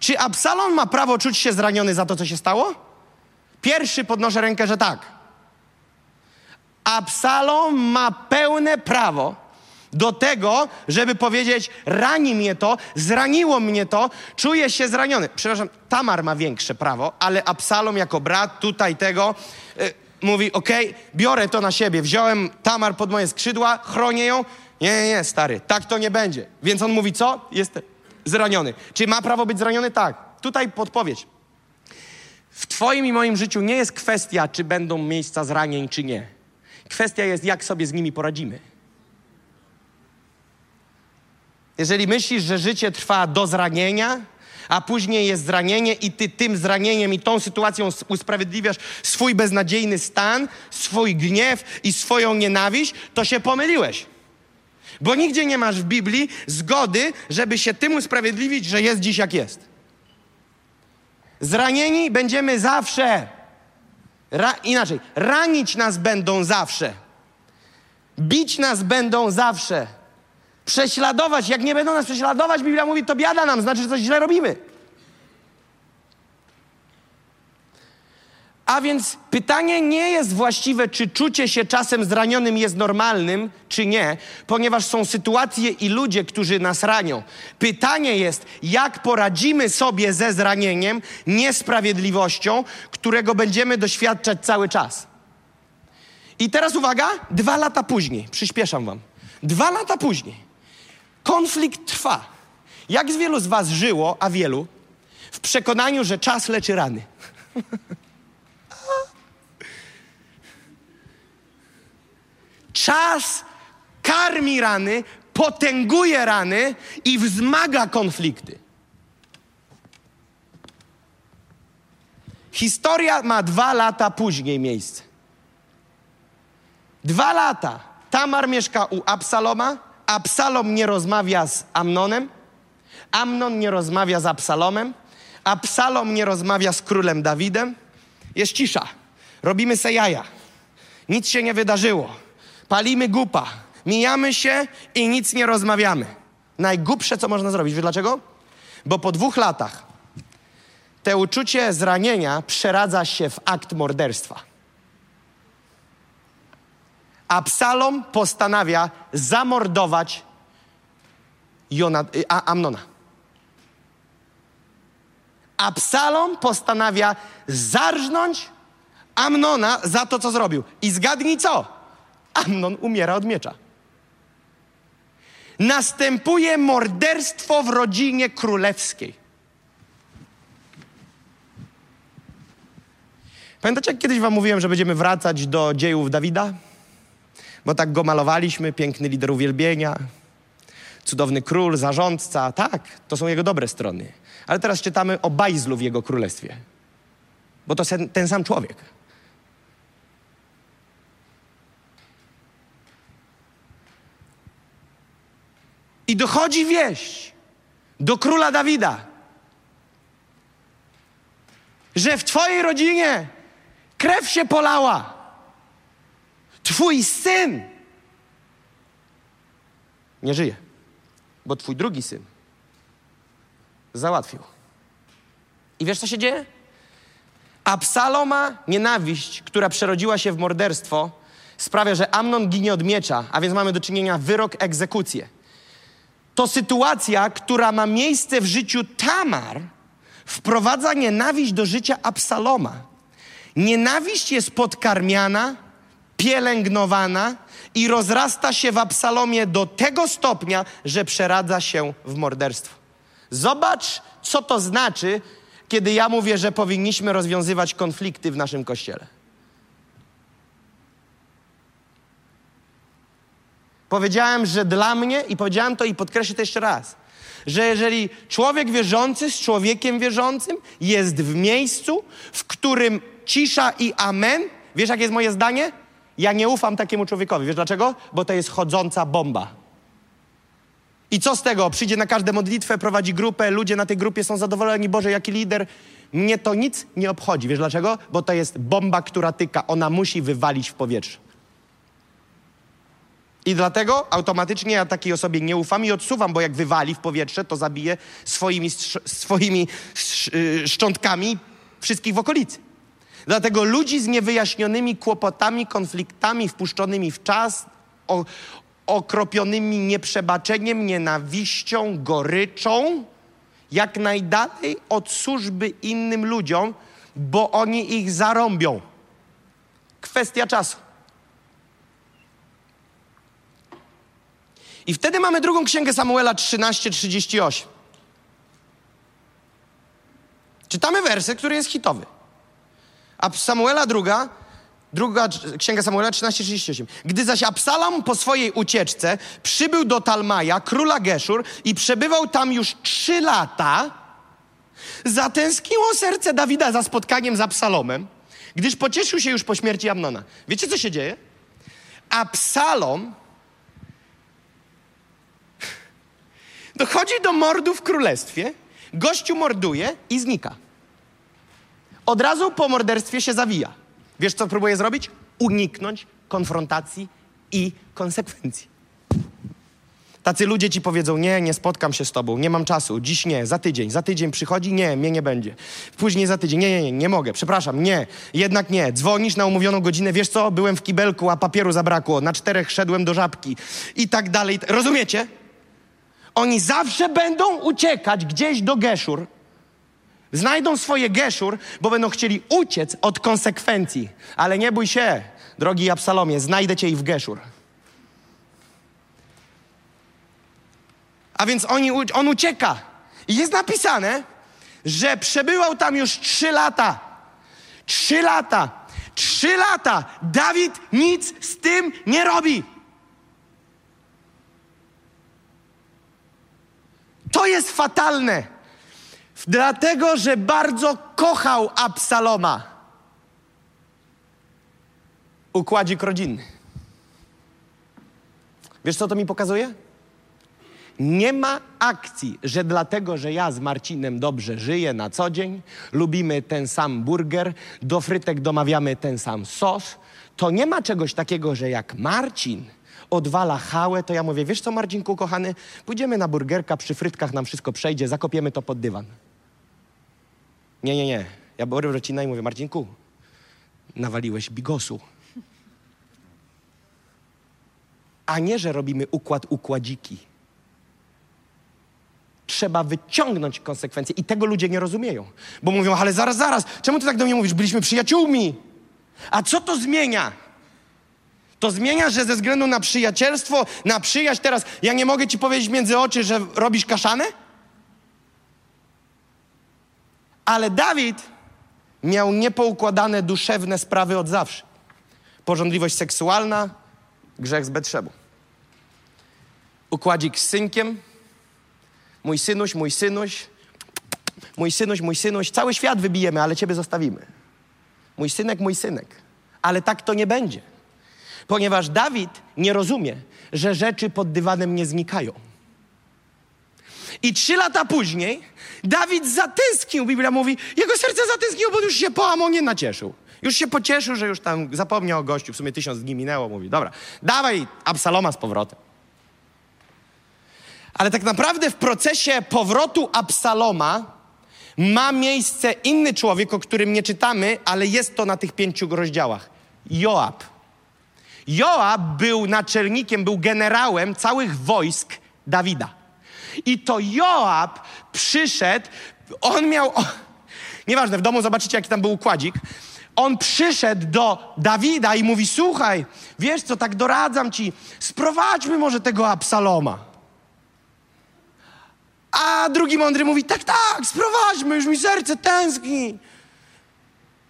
Czy Absalom ma prawo czuć się zraniony za to, co się stało? Pierwszy podnoszę rękę, że tak. Absalom ma pełne prawo do tego, żeby powiedzieć: rani mnie to, zraniło mnie to, czuję się zraniony. Przepraszam, Tamar ma większe prawo, ale Absalom jako brat tutaj tego y, mówi: Okej, biorę to na siebie. Wziąłem Tamar pod moje skrzydła, chronię ją. Nie, nie, nie, stary, tak to nie będzie. Więc on mówi: Co? Jest zraniony. Czy ma prawo być zraniony? Tak. Tutaj podpowiedź. W Twoim i moim życiu nie jest kwestia, czy będą miejsca zranień, czy nie. Kwestia jest, jak sobie z nimi poradzimy. Jeżeli myślisz, że życie trwa do zranienia, a później jest zranienie i ty tym zranieniem i tą sytuacją usprawiedliwiasz swój beznadziejny stan, swój gniew i swoją nienawiść, to się pomyliłeś. Bo nigdzie nie masz w Biblii zgody, żeby się tym usprawiedliwić, że jest dziś jak jest. Zranieni będziemy zawsze. Ra inaczej, ranić nas będą zawsze. Bić nas będą zawsze. Prześladować. Jak nie będą nas prześladować, Biblia mówi, to biada nam, znaczy, że coś źle robimy. A więc pytanie nie jest właściwe, czy czucie się czasem zranionym jest normalnym, czy nie, ponieważ są sytuacje i ludzie, którzy nas ranią. Pytanie jest, jak poradzimy sobie ze zranieniem, niesprawiedliwością, którego będziemy doświadczać cały czas. I teraz uwaga, dwa lata później, przyspieszam wam. Dwa lata później, konflikt trwa. Jak z wielu z was żyło, a wielu, w przekonaniu, że czas leczy rany? Czas karmi rany, potęguje rany i wzmaga konflikty. Historia ma dwa lata później miejsce. Dwa lata. Tamar mieszka u Absaloma. Absalom nie rozmawia z Amnonem. Amnon nie rozmawia z Absalomem. Absalom nie rozmawia z królem Dawidem. Jest cisza. Robimy se jaja. Nic się nie wydarzyło palimy gupa. mijamy się i nic nie rozmawiamy. Najgłupsze, co można zrobić. Wiesz dlaczego? Bo po dwóch latach te uczucie zranienia przeradza się w akt morderstwa. Absalom postanawia zamordować Jona, a, Amnona. Absalom postanawia zarżnąć Amnona za to, co zrobił. I zgadnij co? Amnon umiera od miecza. Następuje morderstwo w rodzinie królewskiej. Pamiętacie, jak kiedyś wam mówiłem, że będziemy wracać do dziejów Dawida? Bo tak go malowaliśmy, piękny lider uwielbienia, cudowny król, zarządca. Tak, to są jego dobre strony. Ale teraz czytamy o bajzlu w jego królestwie. Bo to ten, sam człowiek. I dochodzi wieść do króla Dawida, że w Twojej rodzinie krew się polała. Twój syn nie żyje, bo Twój drugi syn załatwił. I wiesz, co się dzieje? Absaloma nienawiść, która przerodziła się w morderstwo, sprawia, że Amnon ginie od miecza, a więc mamy do czynienia wyrok, egzekucję. To sytuacja, która ma miejsce w życiu Tamar, wprowadza nienawiść do życia Absaloma. Nienawiść jest podkarmiana, pielęgnowana i rozrasta się w Absalomie do tego stopnia, że przeradza się w morderstwo. Zobacz, co to znaczy, kiedy ja mówię, że powinniśmy rozwiązywać konflikty w naszym kościele. Powiedziałem, że dla mnie, i powiedziałem to i podkreślę to jeszcze raz, że jeżeli człowiek wierzący z człowiekiem wierzącym jest w miejscu, w którym cisza i amen, wiesz, jakie jest moje zdanie? Ja nie ufam takiemu człowiekowi. Wiesz dlaczego? Bo to jest chodząca bomba. I co z tego? Przyjdzie na każdą modlitwę, prowadzi grupę, ludzie na tej grupie są zadowoleni, Boże, jaki lider. Mnie to nic nie obchodzi. Wiesz dlaczego? Bo to jest bomba, która tyka. Ona musi wywalić w powietrze. I dlatego automatycznie ja takiej osobie nie ufam i odsuwam, bo jak wywali w powietrze, to zabije swoimi, swoimi y, szczątkami wszystkich w okolicy. Dlatego ludzi z niewyjaśnionymi kłopotami, konfliktami, wpuszczonymi w czas, o, okropionymi nieprzebaczeniem, nienawiścią, goryczą, jak najdalej od służby innym ludziom, bo oni ich zarąbią. Kwestia czasu. I wtedy mamy drugą księgę Samuela 13:38. Czytamy werset, który jest hitowy. A Samuela druga, druga księga Samuela 13:38. Gdy zaś Absalom po swojej ucieczce przybył do Talmaja, króla Geszur i przebywał tam już trzy lata, zatęskniło serce Dawida za spotkaniem z Absalomem, gdyż pocieszył się już po śmierci Amnona. Wiecie, co się dzieje? Absalom dochodzi do mordu w królestwie, gościu morduje i znika. Od razu po morderstwie się zawija. Wiesz, co próbuje zrobić? Uniknąć konfrontacji i konsekwencji. Tacy ludzie ci powiedzą: Nie, nie spotkam się z tobą, nie mam czasu, dziś nie, za tydzień, za tydzień przychodzi, nie, mnie nie będzie. Później za tydzień, nie, nie, nie, nie mogę, przepraszam, nie, jednak nie. Dzwonisz na umówioną godzinę, wiesz co, byłem w kibelku, a papieru zabrakło, na czterech szedłem do żabki i tak dalej. Rozumiecie? Oni zawsze będą uciekać gdzieś do Geszur. Znajdą swoje Geszur, bo będą chcieli uciec od konsekwencji. Ale nie bój się, drogi Absalomie, znajdę cię i w Geszur. A więc oni, on ucieka. I jest napisane, że przebywał tam już trzy lata. Trzy lata. Trzy lata. Dawid nic z tym nie robi. To jest fatalne. Dlatego, że bardzo kochał Absaloma. Układzik rodzinny. Wiesz, co to mi pokazuje? Nie ma akcji, że dlatego, że ja z Marcinem dobrze żyję na co dzień, lubimy ten sam burger, do frytek domawiamy ten sam sos, to nie ma czegoś takiego, że jak Marcin odwala hałę, to ja mówię, wiesz co Marcinku kochany, pójdziemy na burgerka, przy frytkach nam wszystko przejdzie, zakopiemy to pod dywan. Nie, nie, nie. Ja biorę Rocina i mówię, Marcinku, nawaliłeś bigosu. A nie, że robimy układ układziki. Trzeba wyciągnąć konsekwencje i tego ludzie nie rozumieją. Bo mówią, ale zaraz, zaraz, czemu ty tak do mnie mówisz? Byliśmy przyjaciółmi. A co to zmienia? To zmienia, że ze względu na przyjacielstwo, na przyjaźń teraz, ja nie mogę ci powiedzieć między oczy, że robisz kaszanę? Ale Dawid miał niepoukładane duszewne sprawy od zawsze. Porządliwość seksualna, grzech z Betrzebą. Układzik z synkiem, mój synuś, mój synuś, mój synuś, mój synuś, cały świat wybijemy, ale ciebie zostawimy. Mój synek, mój synek. Ale tak to nie będzie. Ponieważ Dawid nie rozumie, że rzeczy pod dywanem nie znikają. I trzy lata później Dawid zatęsknił, Biblia mówi, jego serce zatęskniło, bo już się po Amonie nacieszył. Już się pocieszył, że już tam zapomniał o gościu, w sumie tysiąc dni minęło, mówi, dobra, dawaj Absaloma z powrotem. Ale tak naprawdę w procesie powrotu Absaloma ma miejsce inny człowiek, o którym nie czytamy, ale jest to na tych pięciu rozdziałach. Joab. Joab był naczelnikiem, był generałem całych wojsk Dawida. I to Joab przyszedł, on miał, o, nieważne, w domu zobaczycie, jaki tam był układzik. On przyszedł do Dawida i mówi: Słuchaj, wiesz co, tak doradzam ci, sprowadźmy może tego Absaloma. A drugi mądry mówi: Tak, tak, sprowadźmy, już mi serce tęskni.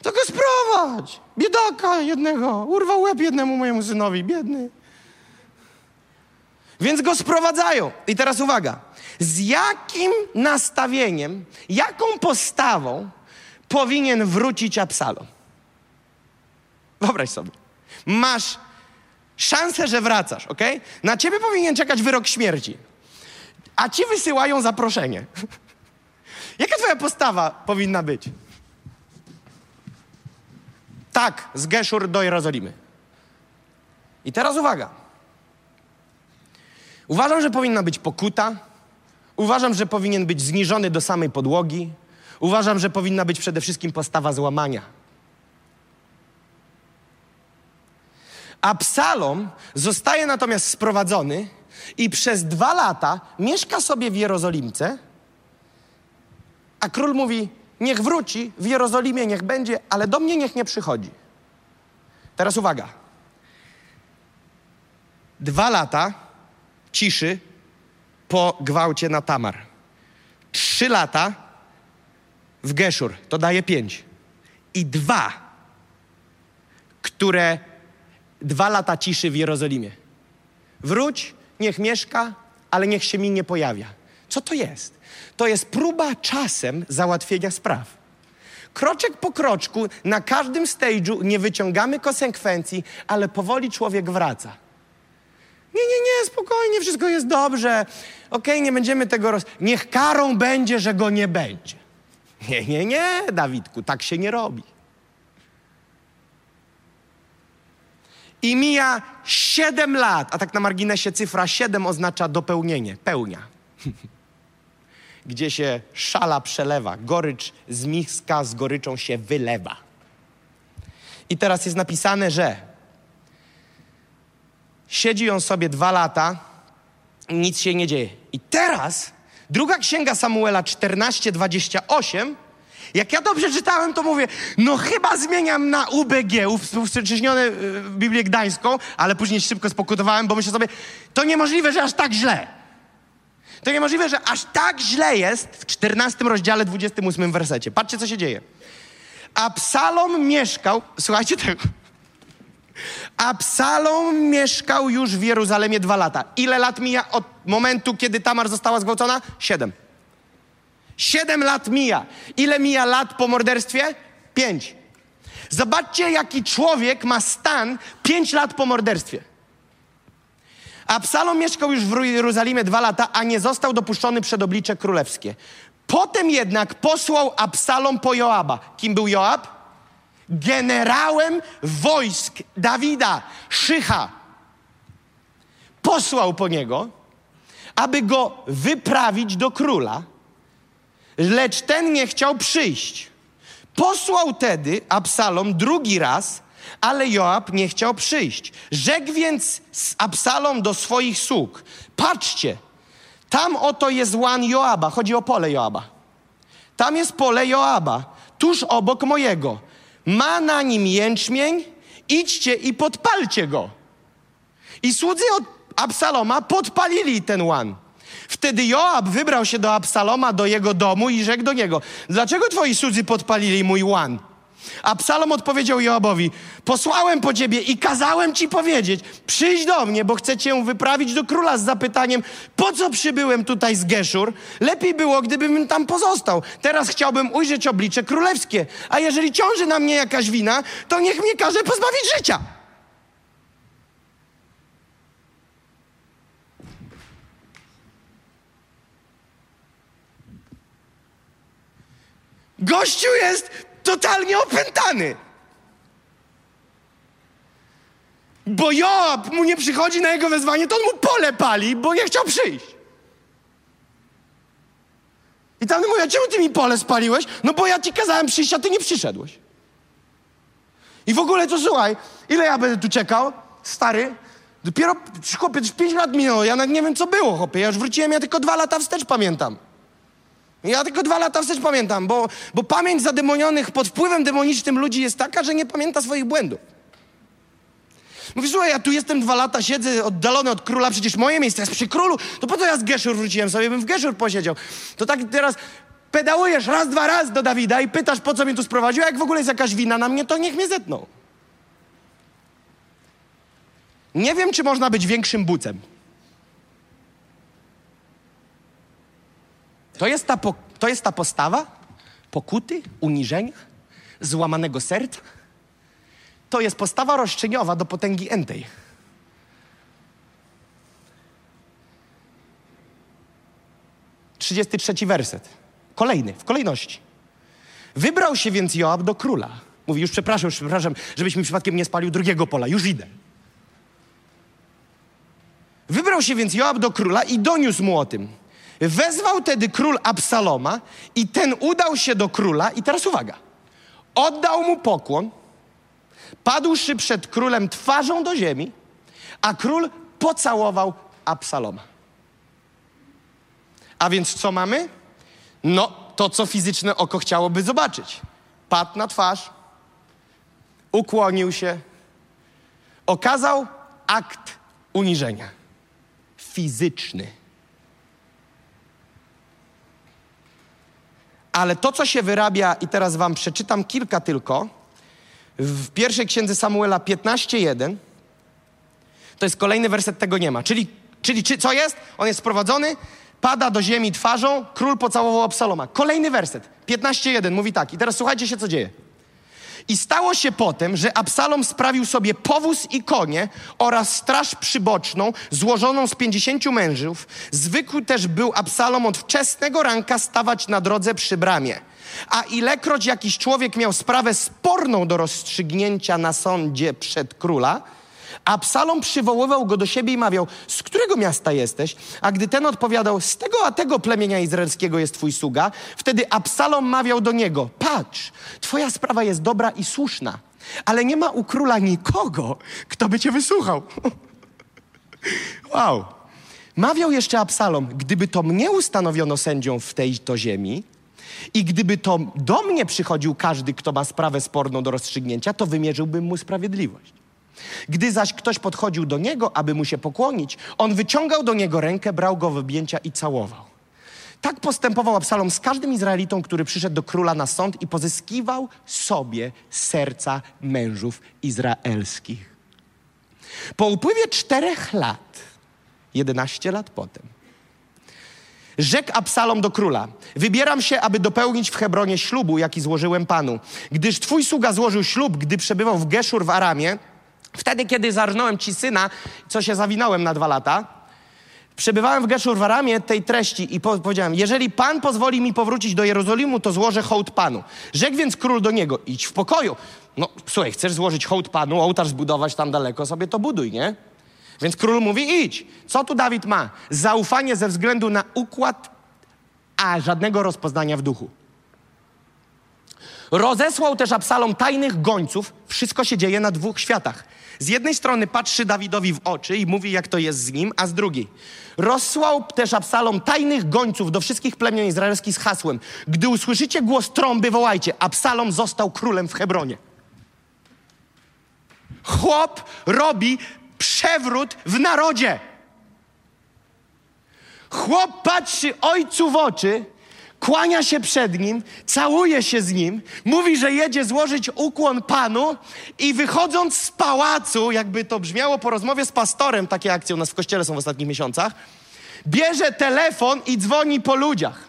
To go sprowadź. Biedaka jednego. Urwał łeb jednemu mojemu synowi, biedny. Więc go sprowadzają. I teraz uwaga. Z jakim nastawieniem, jaką postawą powinien wrócić Absalom? Wyobraź sobie. Masz szansę, że wracasz, ok? Na ciebie powinien czekać wyrok śmierci. A ci wysyłają zaproszenie. Jaka twoja postawa powinna być? Tak, z Geszur do Jerozolimy. I teraz uwaga. Uważam, że powinna być pokuta. Uważam, że powinien być zniżony do samej podłogi. Uważam, że powinna być przede wszystkim postawa złamania. Absalom zostaje natomiast sprowadzony i przez dwa lata mieszka sobie w Jerozolimce, a król mówi: Niech wróci, w Jerozolimie niech będzie, ale do mnie niech nie przychodzi. Teraz uwaga. Dwa lata ciszy po gwałcie na Tamar. Trzy lata w Geszur, to daje pięć. I dwa, które dwa lata ciszy w Jerozolimie. Wróć, niech mieszka, ale niech się mi nie pojawia. Co to jest? To jest próba czasem załatwienia spraw. Kroczek po kroczku, na każdym stage'u nie wyciągamy konsekwencji, ale powoli człowiek wraca. Nie, nie, nie, spokojnie, wszystko jest dobrze. Okej, okay, nie będziemy tego roz... Niech karą będzie, że go nie będzie. Nie, nie, nie, Dawidku, tak się nie robi. I mija 7 lat, a tak na marginesie cyfra 7 oznacza dopełnienie, pełnia. Gdzie się szala przelewa, gorycz z miska z goryczą się wylewa. I teraz jest napisane, że siedzi on sobie dwa lata, nic się nie dzieje. I teraz druga księga Samuela 14:28 jak ja dobrze czytałem, to mówię, no chyba zmieniam na UBG, uwspółcześnione y, Biblię Gdańską, ale później szybko spokutowałem, bo myślę sobie, to niemożliwe, że aż tak źle. To niemożliwe, że aż tak źle jest w 14 rozdziale, 28 wersecie. Patrzcie, co się dzieje. Absalom mieszkał, słuchajcie tego. Absalom mieszkał już w Jeruzalemie dwa lata. Ile lat mija od momentu, kiedy Tamar została zgwałcona? Siedem. Siedem lat mija. Ile mija lat po morderstwie? Pięć. Zobaczcie, jaki człowiek ma stan pięć lat po morderstwie. Absalom mieszkał już w Jerozolimie dwa lata, a nie został dopuszczony przed oblicze królewskie. Potem jednak posłał Absalom po Joaba. Kim był Joab? Generałem wojsk Dawida, Szycha. posłał po niego, aby go wyprawić do króla, lecz ten nie chciał przyjść. Posłał tedy Absalom drugi raz, ale Joab nie chciał przyjść. Rzekł więc Absalom do swoich sług: Patrzcie, tam oto jest łan Joaba. Chodzi o pole Joaba. Tam jest pole Joaba, tuż obok mojego. Ma na nim jęczmień, idźcie i podpalcie go. I słudzy od Absaloma podpalili ten łan. Wtedy Joab wybrał się do Absaloma, do jego domu i rzekł do niego: Dlaczego twoi słudzy podpalili mój łan? Absalom odpowiedział Joabowi: Posłałem po ciebie i kazałem ci powiedzieć: Przyjdź do mnie, bo chcę cię wyprawić do króla z zapytaniem: Po co przybyłem tutaj z Geszur? Lepiej było, gdybym tam pozostał. Teraz chciałbym ujrzeć oblicze królewskie. A jeżeli ciąży na mnie jakaś wina, to niech mnie każe pozbawić życia. Gościu jest totalnie opętany. Bo Joab mu nie przychodzi na jego wezwanie, to on mu pole pali, bo nie chciał przyjść. I tam mówi, a czemu ty mi pole spaliłeś? No bo ja ci kazałem przyjść, a ty nie przyszedłeś. I w ogóle to słuchaj, ile ja będę tu czekał? Stary, dopiero, chłopie, już pięć lat minęło, ja nawet nie wiem, co było, chłopie. Ja już wróciłem, ja tylko dwa lata wstecz pamiętam. Ja tylko dwa lata wstecz pamiętam, bo, bo pamięć zademonionych pod wpływem demonicznym ludzi jest taka, że nie pamięta swoich błędów. Mówi, słuchaj, ja tu jestem dwa lata, siedzę oddalony od króla, przecież moje miejsce jest przy królu, to po co ja z Geszur wróciłem sobie, bym w Geszur posiedział. To tak teraz pedałujesz raz, dwa raz do Dawida i pytasz, po co mnie tu sprowadził, a jak w ogóle jest jakaś wina na mnie, to niech mnie zetną. Nie wiem, czy można być większym bucem. To jest ta, po, to jest ta postawa pokuty, uniżenia, złamanego serca. To jest postawa roszczeniowa do potęgi entej. Trzydziesty trzeci werset. Kolejny, w kolejności. Wybrał się więc Joab do króla. Mówi, już przepraszam, już przepraszam, żebyś mi przypadkiem nie spalił drugiego pola, już idę. Wybrał się więc Joab do króla i doniósł mu o tym. Wezwał tedy król Absaloma i ten udał się do króla i teraz uwaga. Oddał mu pokłon, padłszy przed królem twarzą do ziemi, a król pocałował Absaloma. A więc co mamy? No, to co fizyczne oko chciałoby zobaczyć. Padł na twarz, ukłonił się, okazał akt uniżenia. Fizyczny. Ale to, co się wyrabia, i teraz wam przeczytam kilka tylko, w pierwszej księdze Samuela 15:1, to jest kolejny werset, tego nie ma. Czyli, czyli czy, co jest? On jest sprowadzony, pada do ziemi twarzą, król pocałował Absaloma. Kolejny werset, 15:1 mówi tak. I teraz słuchajcie się, co dzieje. I stało się potem, że Absalom sprawił sobie powóz i konie oraz straż przyboczną złożoną z pięćdziesięciu mężów. Zwykły też był Absalom od wczesnego ranka stawać na drodze przy bramie. A ilekroć jakiś człowiek miał sprawę sporną do rozstrzygnięcia na sądzie przed króla, Absalom przywoływał go do siebie i mawiał, z którego miasta jesteś? A gdy ten odpowiadał, z tego a tego plemienia izraelskiego jest twój sługa, wtedy Absalom mawiał do niego, patrz, twoja sprawa jest dobra i słuszna, ale nie ma u króla nikogo, kto by cię wysłuchał. wow. Mawiał jeszcze Absalom, gdyby to mnie ustanowiono sędzią w tej to ziemi, i gdyby to do mnie przychodził każdy, kto ma sprawę sporną do rozstrzygnięcia, to wymierzyłbym mu sprawiedliwość. Gdy zaś ktoś podchodził do niego, aby mu się pokłonić, on wyciągał do niego rękę, brał go w objęcia i całował. Tak postępował Absalom z każdym Izraelitą, który przyszedł do króla na sąd i pozyskiwał sobie serca mężów izraelskich. Po upływie czterech lat, jedenaście lat potem, rzekł Absalom do króla: Wybieram się, aby dopełnić w Hebronie ślubu, jaki złożyłem panu. Gdyż twój sługa złożył ślub, gdy przebywał w Geszur w Aramie, Wtedy, kiedy zarżnąłem ci syna, co się zawinąłem na dwa lata, przebywałem w Geszur w Aramie tej treści i po powiedziałem, jeżeli Pan pozwoli mi powrócić do Jerozolimu, to złożę hołd Panu. Rzekł więc król do niego, idź w pokoju. No, słuchaj, chcesz złożyć hołd Panu, ołtarz zbudować tam daleko, sobie to buduj, nie? Więc król mówi: idź. Co tu Dawid ma? Zaufanie ze względu na układ, a żadnego rozpoznania w duchu. Rozesłał też Absalom tajnych gońców. Wszystko się dzieje na dwóch światach. Z jednej strony patrzy Dawidowi w oczy i mówi, jak to jest z nim, a z drugiej rozsłał też Absalom tajnych gońców do wszystkich plemion izraelskich z hasłem: Gdy usłyszycie głos trąby, wołajcie: Absalom został królem w Hebronie. Chłop robi przewrót w narodzie. Chłop patrzy ojcu w oczy kłania się przed nim, całuje się z nim, mówi, że jedzie złożyć ukłon panu i wychodząc z pałacu, jakby to brzmiało po rozmowie z pastorem, takie akcje u nas w kościele są w ostatnich miesiącach, bierze telefon i dzwoni po ludziach.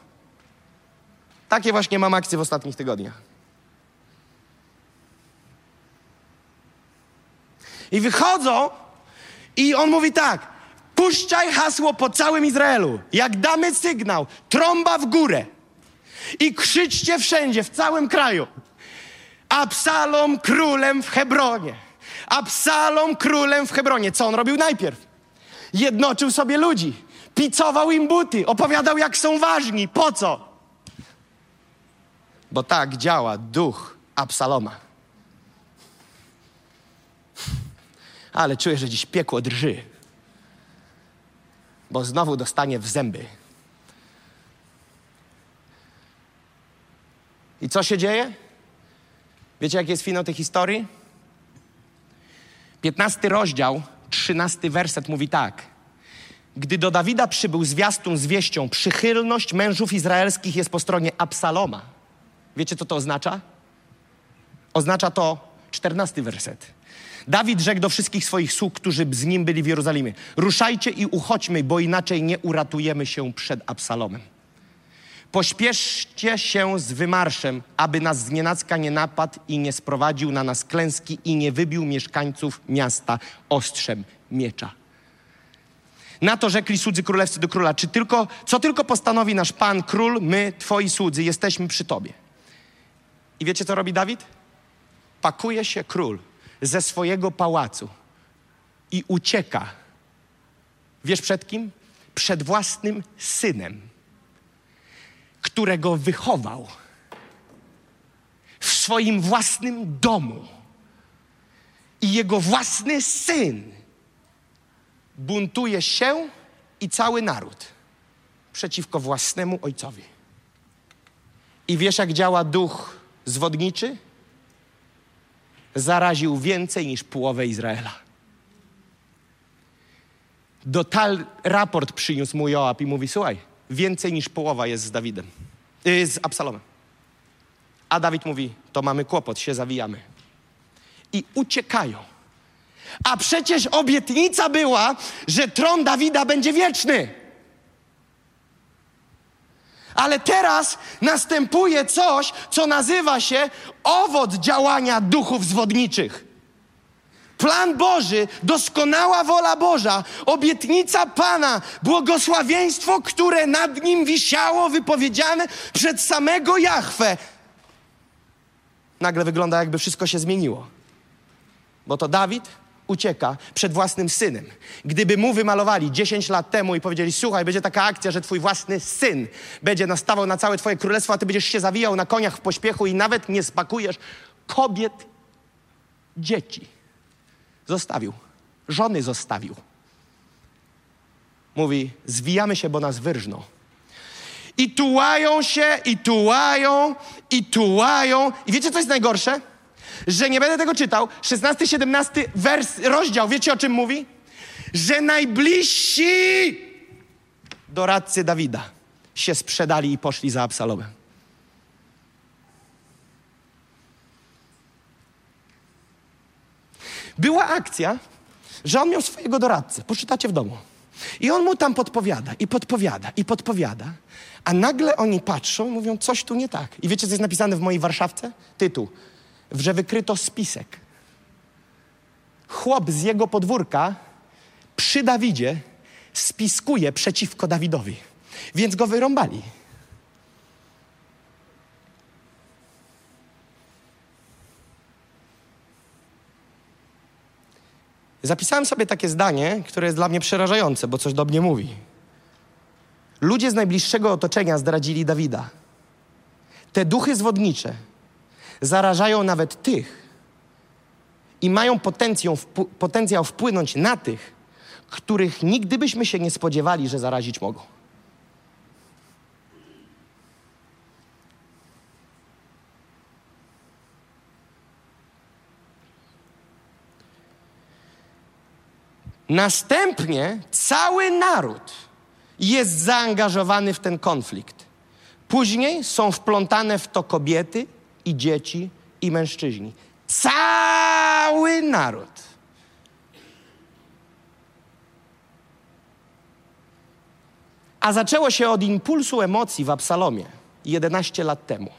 Takie właśnie mam akcje w ostatnich tygodniach. I wychodzą i on mówi tak, puszczaj hasło po całym Izraelu. Jak damy sygnał, trąba w górę i krzyczcie wszędzie, w całym kraju. Absalom królem w Hebronie. Absalom królem w Hebronie. Co on robił najpierw? Jednoczył sobie ludzi, picował im buty, opowiadał jak są ważni. Po co? Bo tak działa duch Absaloma. Ale czuję, że dziś piekło drży, bo znowu dostanie w zęby. I co się dzieje? Wiecie, jaki jest finał tej historii? 15 rozdział, 13 werset mówi tak. Gdy do Dawida przybył zwiastun z wieścią, przychylność mężów izraelskich jest po stronie Absaloma. Wiecie, co to oznacza? Oznacza to 14 werset. Dawid rzekł do wszystkich swoich sług, którzy z nim byli w Jerozolimie: Ruszajcie i uchodźmy, bo inaczej nie uratujemy się przed Absalomem. Pośpieszcie się z wymarszem, aby nas znienacka nie napadł i nie sprowadził na nas klęski i nie wybił mieszkańców miasta ostrzem miecza. Na to rzekli słudzy królewscy do króla, czy tylko, co tylko postanowi nasz pan król, my, twoi słudzy, jesteśmy przy tobie. I wiecie, co robi Dawid? Pakuje się król ze swojego pałacu i ucieka. Wiesz przed kim? Przed własnym synem którego wychował w swoim własnym domu. I jego własny syn buntuje się i cały naród przeciwko własnemu ojcowi. I wiesz, jak działa duch zwodniczy? Zaraził więcej niż połowę Izraela. Dotal raport przyniósł mu Joab i mówi: Słuchaj, więcej niż połowa jest z Dawidem, yy, z Absalomem. A Dawid mówi, to mamy kłopot, się zawijamy. I uciekają. A przecież obietnica była, że tron Dawida będzie wieczny. Ale teraz następuje coś, co nazywa się owoc działania duchów zwodniczych. Plan Boży, doskonała wola Boża, obietnica Pana, błogosławieństwo, które nad nim wisiało, wypowiedziane przed samego Jahwe. Nagle wygląda, jakby wszystko się zmieniło. Bo to Dawid ucieka przed własnym synem. Gdyby mu wymalowali 10 lat temu i powiedzieli: Słuchaj, będzie taka akcja, że twój własny syn będzie nastawał na całe twoje królestwo, a ty będziesz się zawijał na koniach w pośpiechu i nawet nie spakujesz kobiet, dzieci Zostawił. Żony zostawił. Mówi, zwijamy się, bo nas wyrżną. I tułają się, i tułają, i tułają. I wiecie, co jest najgorsze? Że nie będę tego czytał. 16, 17 wers, rozdział, wiecie o czym mówi? Że najbliżsi doradcy Dawida się sprzedali i poszli za Absalomem. Była akcja, że on miał swojego doradcę. Poczytacie w domu. I on mu tam podpowiada, i podpowiada, i podpowiada. A nagle oni patrzą mówią, coś tu nie tak. I wiecie, co jest napisane w mojej Warszawce? Tytuł. Że wykryto spisek. Chłop z jego podwórka przy Dawidzie spiskuje przeciwko Dawidowi. Więc go wyrąbali. Zapisałem sobie takie zdanie, które jest dla mnie przerażające, bo coś do mnie mówi. Ludzie z najbliższego otoczenia zdradzili Dawida. Te duchy zwodnicze zarażają nawet tych i mają potencjał, potencjał wpłynąć na tych, których nigdy byśmy się nie spodziewali, że zarazić mogą. Następnie cały naród jest zaangażowany w ten konflikt. Później są wplątane w to kobiety i dzieci i mężczyźni. Cały naród. A zaczęło się od impulsu emocji w Absalomie 11 lat temu.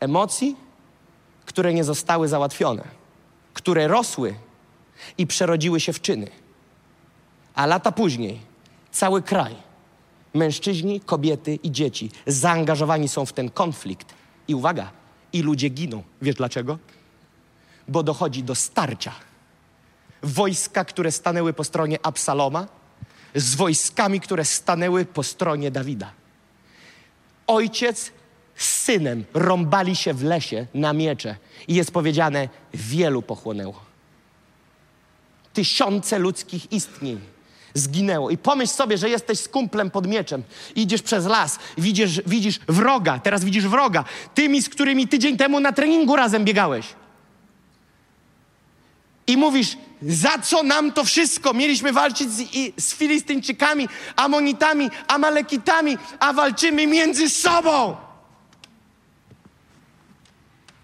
Emocji, które nie zostały załatwione, które rosły i przerodziły się w czyny. A lata później cały kraj, mężczyźni, kobiety i dzieci zaangażowani są w ten konflikt. I uwaga, i ludzie giną. Wiesz dlaczego? Bo dochodzi do starcia. Wojska, które stanęły po stronie Absaloma, z wojskami, które stanęły po stronie Dawida. Ojciec z synem rąbali się w lesie na miecze i jest powiedziane, wielu pochłonęło. Tysiące ludzkich istnień zginęło. I pomyśl sobie, że jesteś z kumplem pod mieczem, idziesz przez las, widzisz, widzisz wroga, teraz widzisz wroga, tymi, z którymi tydzień temu na treningu razem biegałeś. I mówisz, za co nam to wszystko? Mieliśmy walczyć z, z Filistyńczykami, Amonitami, Amalekitami, a walczymy między sobą.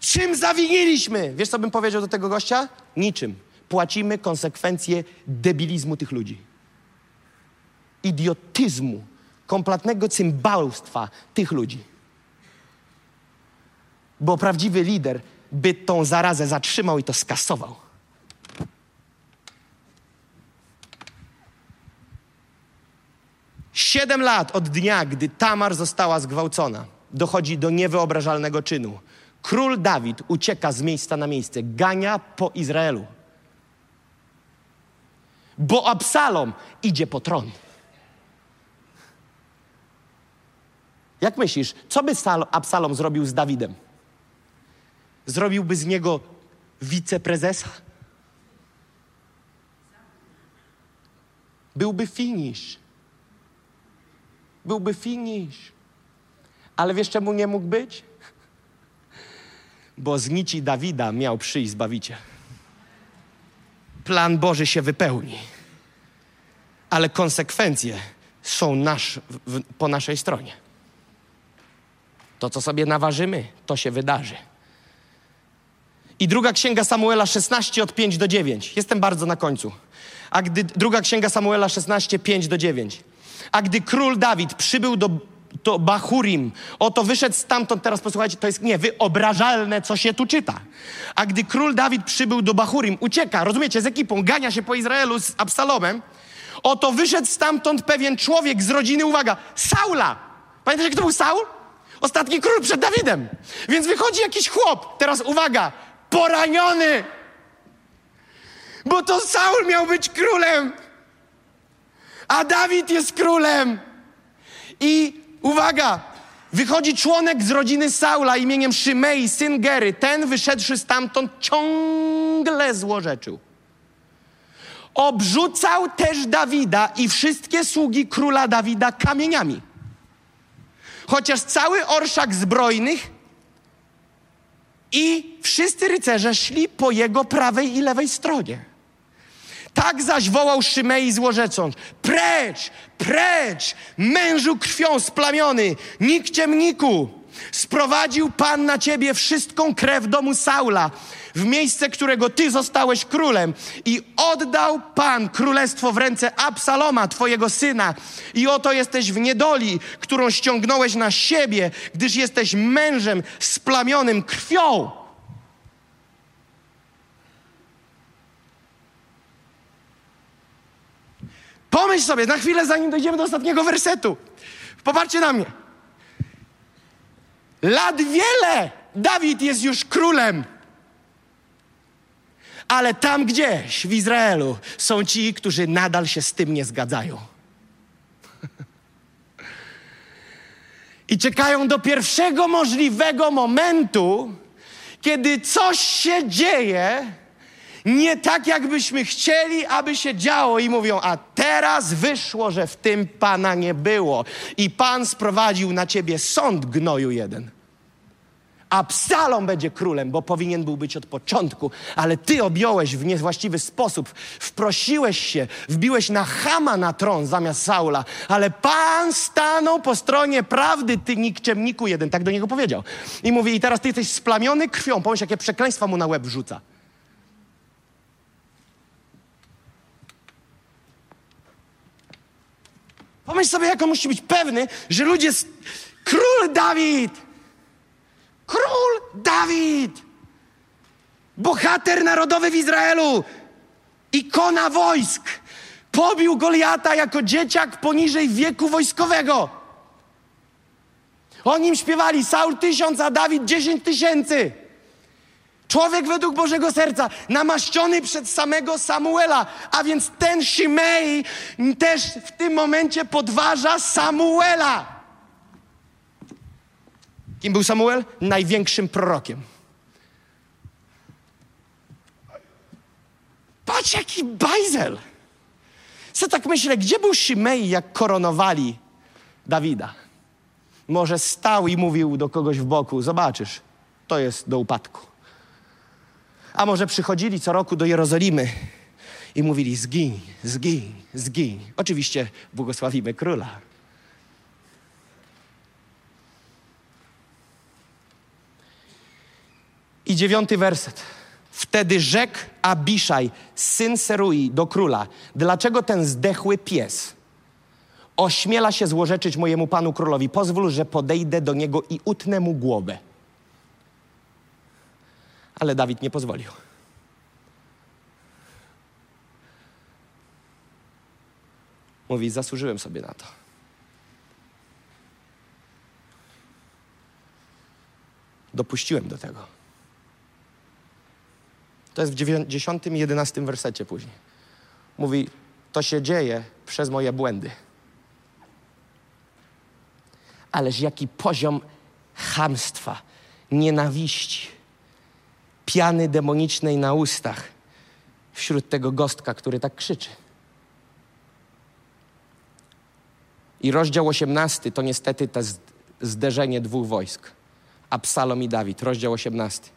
Czym zawiniliśmy? Wiesz, co bym powiedział do tego gościa? Niczym. Płacimy konsekwencje debilizmu tych ludzi. Idiotyzmu, kompletnego cymbałstwa tych ludzi. Bo prawdziwy lider by tą zarazę zatrzymał i to skasował. Siedem lat od dnia, gdy Tamar została zgwałcona, dochodzi do niewyobrażalnego czynu. Król Dawid ucieka z miejsca na miejsce, gania po Izraelu. Bo Absalom idzie po tron. Jak myślisz, co by Absalom zrobił z Dawidem? Zrobiłby z niego wiceprezesa? Byłby finish. Byłby finish. Ale wiesz, czemu nie mógł być? Bo z nici Dawida miał przyjść Zbawiciel. Plan Boży się wypełni. Ale konsekwencje są nasz, w, po naszej stronie. To, co sobie naważymy, to się wydarzy. I druga księga Samuela 16 od 5 do 9. Jestem bardzo na końcu. A gdy druga księga Samuela 16, 5 do 9. A gdy król Dawid przybył do, do Bachurim, oto wyszedł stamtąd, teraz posłuchajcie, to jest niewyobrażalne, co się tu czyta. A gdy król Dawid przybył do Bachurim, ucieka, rozumiecie, z ekipą, gania się po Izraelu z Absalomem, oto wyszedł stamtąd pewien człowiek z rodziny, uwaga, Saula. Pamiętacie, kto był Saul? Ostatni król przed Dawidem. Więc wychodzi jakiś chłop, teraz uwaga, poraniony. Bo to Saul miał być królem a Dawid jest królem. I uwaga, wychodzi członek z rodziny Saula imieniem Szymei, syn Gery. Ten wyszedłszy stamtąd ciągle złorzeczył. Obrzucał też Dawida i wszystkie sługi króla Dawida kamieniami. Chociaż cały orszak zbrojnych i wszyscy rycerze szli po jego prawej i lewej stronie. Tak zaś wołał Szymei złorzecząc, precz, precz, mężu krwią splamiony, nikciemniku, sprowadził Pan na ciebie wszystką krew domu Saula, w miejsce którego ty zostałeś królem i oddał Pan królestwo w ręce Absaloma, twojego syna. I oto jesteś w niedoli, którą ściągnąłeś na siebie, gdyż jesteś mężem splamionym krwią. Pomyśl sobie, na chwilę zanim dojdziemy do ostatniego wersetu. Popatrzcie na mnie. Lat wiele Dawid jest już królem. Ale tam gdzieś w Izraelu są ci, którzy nadal się z tym nie zgadzają. I czekają do pierwszego możliwego momentu, kiedy coś się dzieje, nie tak, jakbyśmy chcieli, aby się działo, i mówią: A teraz wyszło, że w tym Pana nie było, i Pan sprowadził na ciebie sąd gnoju jeden. Absalom będzie królem, bo powinien był być od początku, ale ty objąłeś w niewłaściwy sposób, wprosiłeś się, wbiłeś na Hama na tron zamiast Saula, ale Pan stanął po stronie prawdy, ty nikczemniku jeden, tak do niego powiedział. I mówi, i teraz ty jesteś splamiony krwią, pomyśl, jakie przekleństwa mu na łeb wrzuca. Pomyśl sobie, jak on musi być pewny, że ludzie... Król Dawid! Król Dawid! Bohater narodowy w Izraelu! Ikona wojsk! Pobił Goliata jako dzieciak poniżej wieku wojskowego. O nim śpiewali Saul tysiąc, a Dawid dziesięć tysięcy. Człowiek według Bożego Serca, namaszczony przed samego Samuela, a więc ten Shimei też w tym momencie podważa Samuela. Kim był Samuel? Największym prorokiem. Patrz, jaki bajzel! Co tak myślę, gdzie był Shimei, jak koronowali Dawida? Może stał i mówił do kogoś w boku, zobaczysz, to jest do upadku. A może przychodzili co roku do Jerozolimy i mówili: zgiń, zgiń, zgiń. Oczywiście błogosławimy króla. I dziewiąty werset. Wtedy rzekł Abiszaj, syn Serui, do króla: Dlaczego ten zdechły pies ośmiela się złorzeczyć mojemu panu królowi? Pozwól, że podejdę do niego i utnę mu głowę. Ale Dawid nie pozwolił. Mówi, zasłużyłem sobie na to. Dopuściłem do tego. To jest w 10 i 11 wersecie później. Mówi, to się dzieje przez moje błędy. Ależ jaki poziom chamstwa, nienawiści, piany demonicznej na ustach wśród tego gostka, który tak krzyczy. I rozdział 18 to niestety to zderzenie dwóch wojsk. Absalom i Dawid, rozdział 18.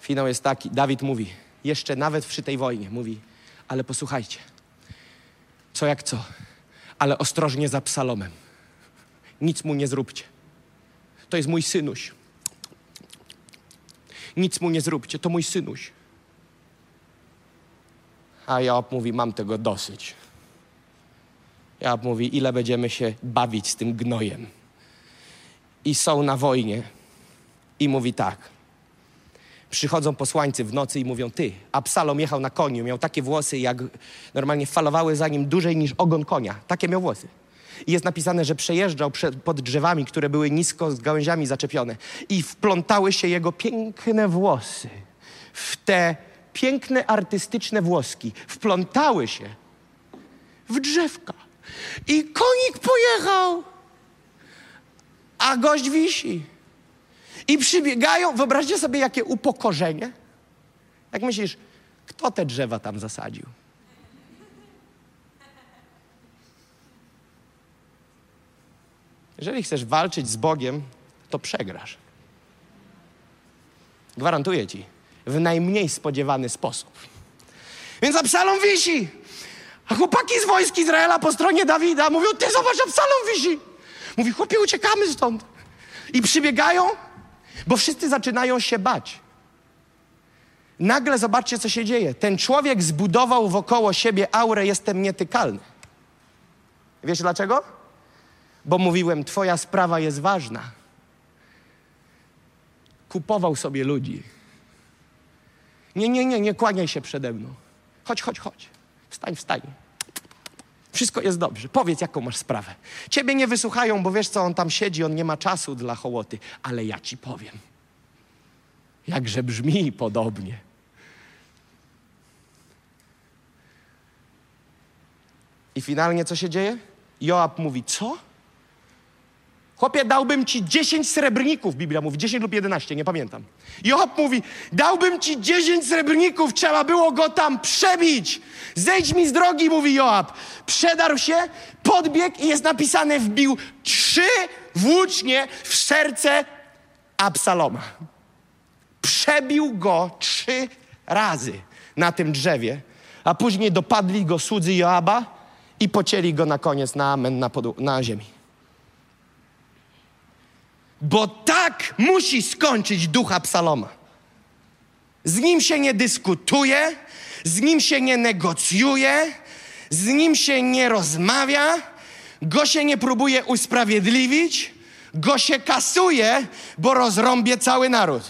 Finał jest taki, Dawid mówi, jeszcze nawet przy tej wojnie, mówi, ale posłuchajcie, co jak co, ale ostrożnie za Psalomem. Nic mu nie zróbcie. To jest mój synuś. Nic mu nie zróbcie, to mój synuś. A Joab mówi, mam tego dosyć. Joab mówi, ile będziemy się bawić z tym gnojem. I są na wojnie. I mówi tak, przychodzą posłańcy w nocy i mówią, ty, Absalom jechał na koniu, miał takie włosy, jak normalnie falowały za nim dłużej niż ogon konia. Takie miał włosy. I jest napisane, że przejeżdżał pod drzewami, które były nisko z gałęziami zaczepione i wplątały się jego piękne włosy w te piękne, artystyczne włoski. Wplątały się w drzewka. I konik pojechał, a gość wisi. I przybiegają, wyobraźcie sobie, jakie upokorzenie. Jak myślisz, kto te drzewa tam zasadził? Jeżeli chcesz walczyć z Bogiem, to przegrasz. Gwarantuję ci, w najmniej spodziewany sposób. Więc Absalom wisi. A chłopaki z wojsk Izraela po stronie Dawida mówią, ty zobacz, Absalom wisi. Mówi, chłopie, uciekamy stąd. I przybiegają bo wszyscy zaczynają się bać. Nagle zobaczcie, co się dzieje. Ten człowiek zbudował wokoło siebie aurę, jestem nietykalny. Wiesz dlaczego? Bo mówiłem, Twoja sprawa jest ważna. Kupował sobie ludzi. Nie, nie, nie, nie kłaniaj się przede mną. Chodź, chodź, chodź. Wstań, wstań. Wszystko jest dobrze. Powiedz, jaką masz sprawę. Ciebie nie wysłuchają, bo wiesz co, on tam siedzi, on nie ma czasu dla hołoty, ale ja ci powiem. Jakże brzmi podobnie. I finalnie co się dzieje? Joab mówi: Co? Chłopie, dałbym ci 10 srebrników, Biblia mówi, 10 lub 11, nie pamiętam. Joab mówi, dałbym ci 10 srebrników, trzeba było go tam przebić. Zejdź mi z drogi, mówi Joab. Przedarł się, podbiegł i jest napisane, wbił trzy włócznie w serce Absaloma. Przebił go trzy razy na tym drzewie, a później dopadli go słudzy Joaba i pocięli go na koniec na amen na, na ziemi. Bo tak musi skończyć duch Absaloma. Z nim się nie dyskutuje, z nim się nie negocjuje, z nim się nie rozmawia, go się nie próbuje usprawiedliwić, go się kasuje, bo rozrąbie cały naród.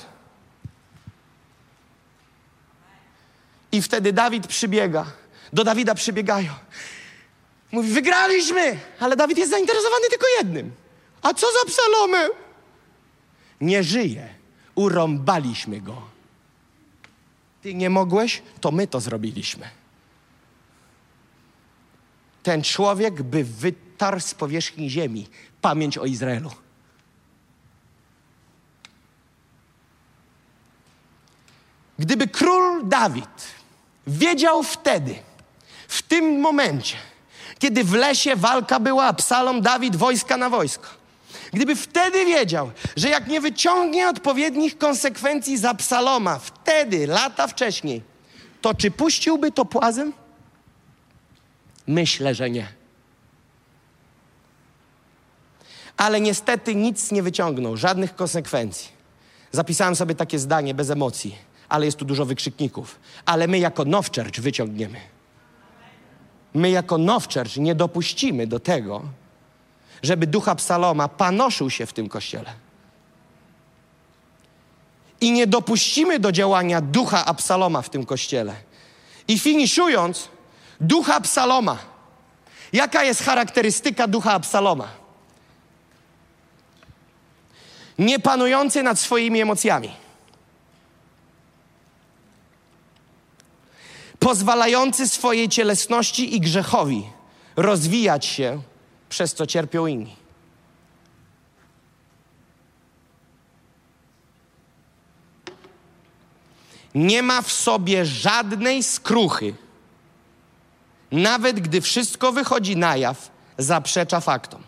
I wtedy Dawid przybiega, do Dawida przybiegają. Mówi, wygraliśmy, ale Dawid jest zainteresowany tylko jednym. A co za Absalomem? Nie żyje. Urąbaliśmy go. Ty nie mogłeś, to my to zrobiliśmy. Ten człowiek by wytarł z powierzchni ziemi pamięć o Izraelu. Gdyby król Dawid wiedział wtedy, w tym momencie, kiedy w lesie walka była, Psalom Dawid wojska na wojsko, Gdyby wtedy wiedział, że jak nie wyciągnie odpowiednich konsekwencji za psaloma, wtedy, lata wcześniej, to czy puściłby to płazem? Myślę, że nie. Ale niestety nic nie wyciągnął, żadnych konsekwencji. Zapisałem sobie takie zdanie bez emocji, ale jest tu dużo wykrzykników. Ale my jako Now Church wyciągniemy. My jako Now Church nie dopuścimy do tego, żeby ducha Psaloma panoszył się w tym kościele. I nie dopuścimy do działania ducha Absaloma w tym kościele. I finiszując, ducha Absaloma. Jaka jest charakterystyka ducha Absaloma? Nie panujący nad swoimi emocjami. Pozwalający swojej cielesności i grzechowi rozwijać się przez co cierpią inni. Nie ma w sobie żadnej skruchy, nawet gdy wszystko wychodzi na jaw, zaprzecza faktom.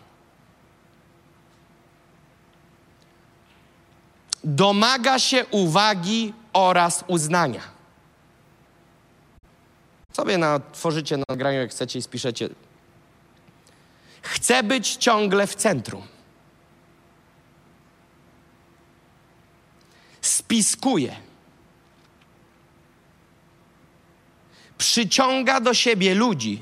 Domaga się uwagi oraz uznania. Sobie na, tworzycie na nagraniu, jak chcecie i spiszecie Chcę być ciągle w centrum. Spiskuje. Przyciąga do siebie ludzi.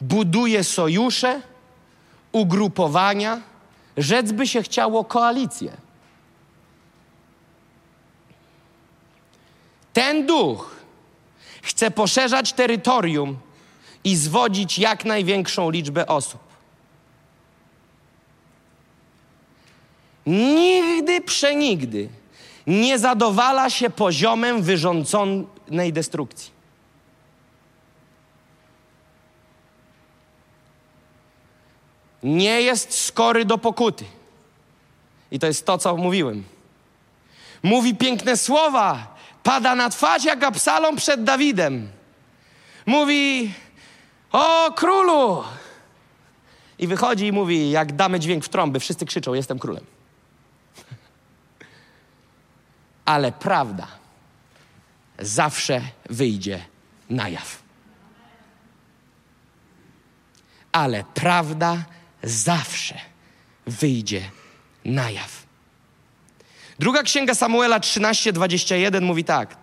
Buduje sojusze, ugrupowania. Rzec by się chciało koalicję. Ten duch chce poszerzać terytorium i zwodzić jak największą liczbę osób. Nigdy, przenigdy nie zadowala się poziomem wyrządzonej destrukcji. Nie jest skory do pokuty. I to jest to, co mówiłem. Mówi piękne słowa, pada na twarz jak Absalom przed Dawidem. Mówi, o królu! I wychodzi i mówi, jak damy dźwięk w trąby, wszyscy krzyczą, jestem królem. Ale prawda zawsze wyjdzie na jaw. Ale prawda zawsze wyjdzie na jaw. Druga księga Samuela 13:21 mówi tak: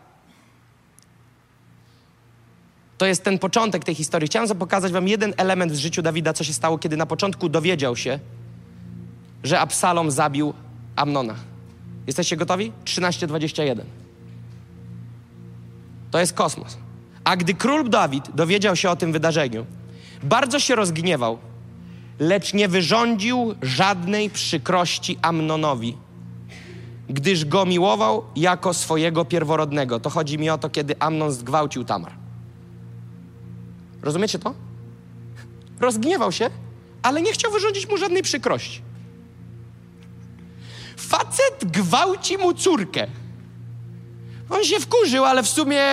to jest ten początek tej historii. Chciałem pokazać wam jeden element w życiu Dawida, co się stało, kiedy na początku dowiedział się, że Absalom zabił Amnona. Jesteście gotowi? 13:21. To jest kosmos. A gdy król Dawid dowiedział się o tym wydarzeniu, bardzo się rozgniewał, lecz nie wyrządził żadnej przykrości Amnonowi, gdyż go miłował jako swojego pierworodnego. To chodzi mi o to, kiedy Amnon zgwałcił Tamar. Rozumiecie to? Rozgniewał się, ale nie chciał wyrządzić mu żadnej przykrości. Facet gwałci mu córkę. On się wkurzył, ale w sumie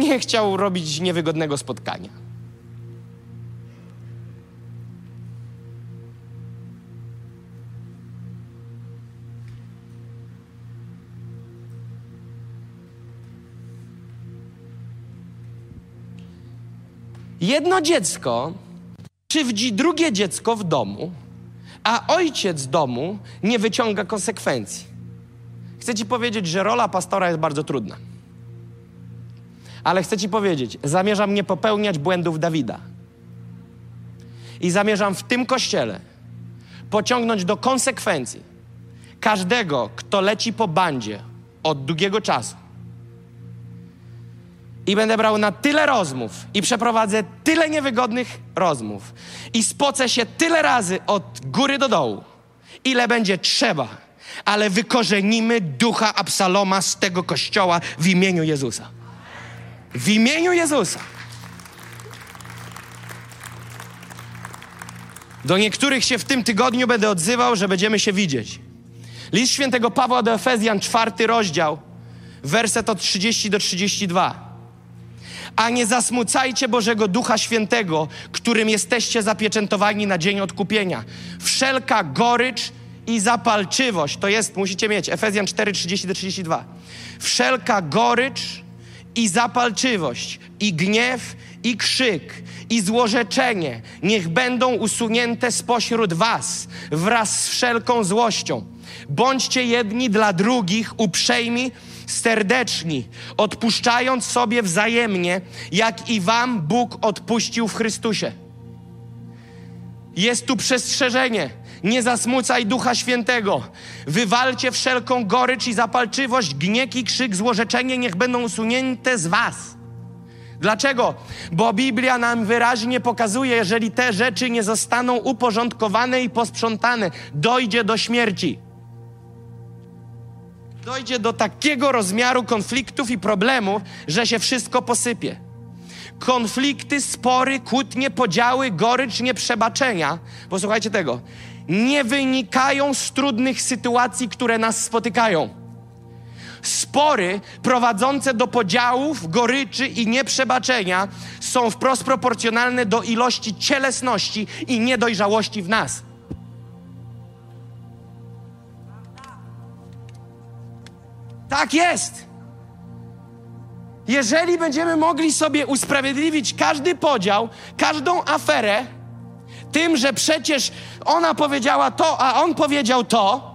nie chciał robić niewygodnego spotkania. Jedno dziecko krzywdzi drugie dziecko w domu, a ojciec domu nie wyciąga konsekwencji. Chcę ci powiedzieć, że rola pastora jest bardzo trudna. Ale chcę ci powiedzieć, zamierzam nie popełniać błędów Dawida. I zamierzam w tym kościele pociągnąć do konsekwencji każdego, kto leci po bandzie od długiego czasu. I będę brał na tyle rozmów i przeprowadzę tyle niewygodnych rozmów i spocę się tyle razy od góry do dołu, ile będzie trzeba, ale wykorzenimy ducha Absaloma z tego kościoła w imieniu Jezusa. W imieniu Jezusa. Do niektórych się w tym tygodniu będę odzywał, że będziemy się widzieć. List świętego Pawła do Efezjan, czwarty rozdział, werset od 30 do 32. A nie zasmucajcie Bożego Ducha Świętego, którym jesteście zapieczętowani na dzień odkupienia. Wszelka gorycz i zapalczywość, to jest, musicie mieć, Efezjan 4, 30 do 32. Wszelka gorycz i zapalczywość, i gniew, i krzyk, i złorzeczenie niech będą usunięte spośród was wraz z wszelką złością. Bądźcie jedni dla drugich uprzejmi, serdeczni, odpuszczając sobie wzajemnie, jak i wam Bóg odpuścił w Chrystusie. Jest tu przestrzeżenie. Nie zasmucaj Ducha Świętego. Wywalcie wszelką gorycz i zapalczywość, gniek i krzyk, złorzeczenie niech będą usunięte z was. Dlaczego? Bo Biblia nam wyraźnie pokazuje, jeżeli te rzeczy nie zostaną uporządkowane i posprzątane, dojdzie do śmierci. Dojdzie do takiego rozmiaru konfliktów i problemów, że się wszystko posypie. Konflikty, spory, kłótnie, podziały, gorycz, nieprzebaczenia. Posłuchajcie tego. Nie wynikają z trudnych sytuacji, które nas spotykają. Spory prowadzące do podziałów, goryczy i nieprzebaczenia są wprost proporcjonalne do ilości cielesności i niedojrzałości w nas. Tak jest. Jeżeli będziemy mogli sobie usprawiedliwić każdy podział, każdą aferę, tym, że przecież ona powiedziała to, a on powiedział to,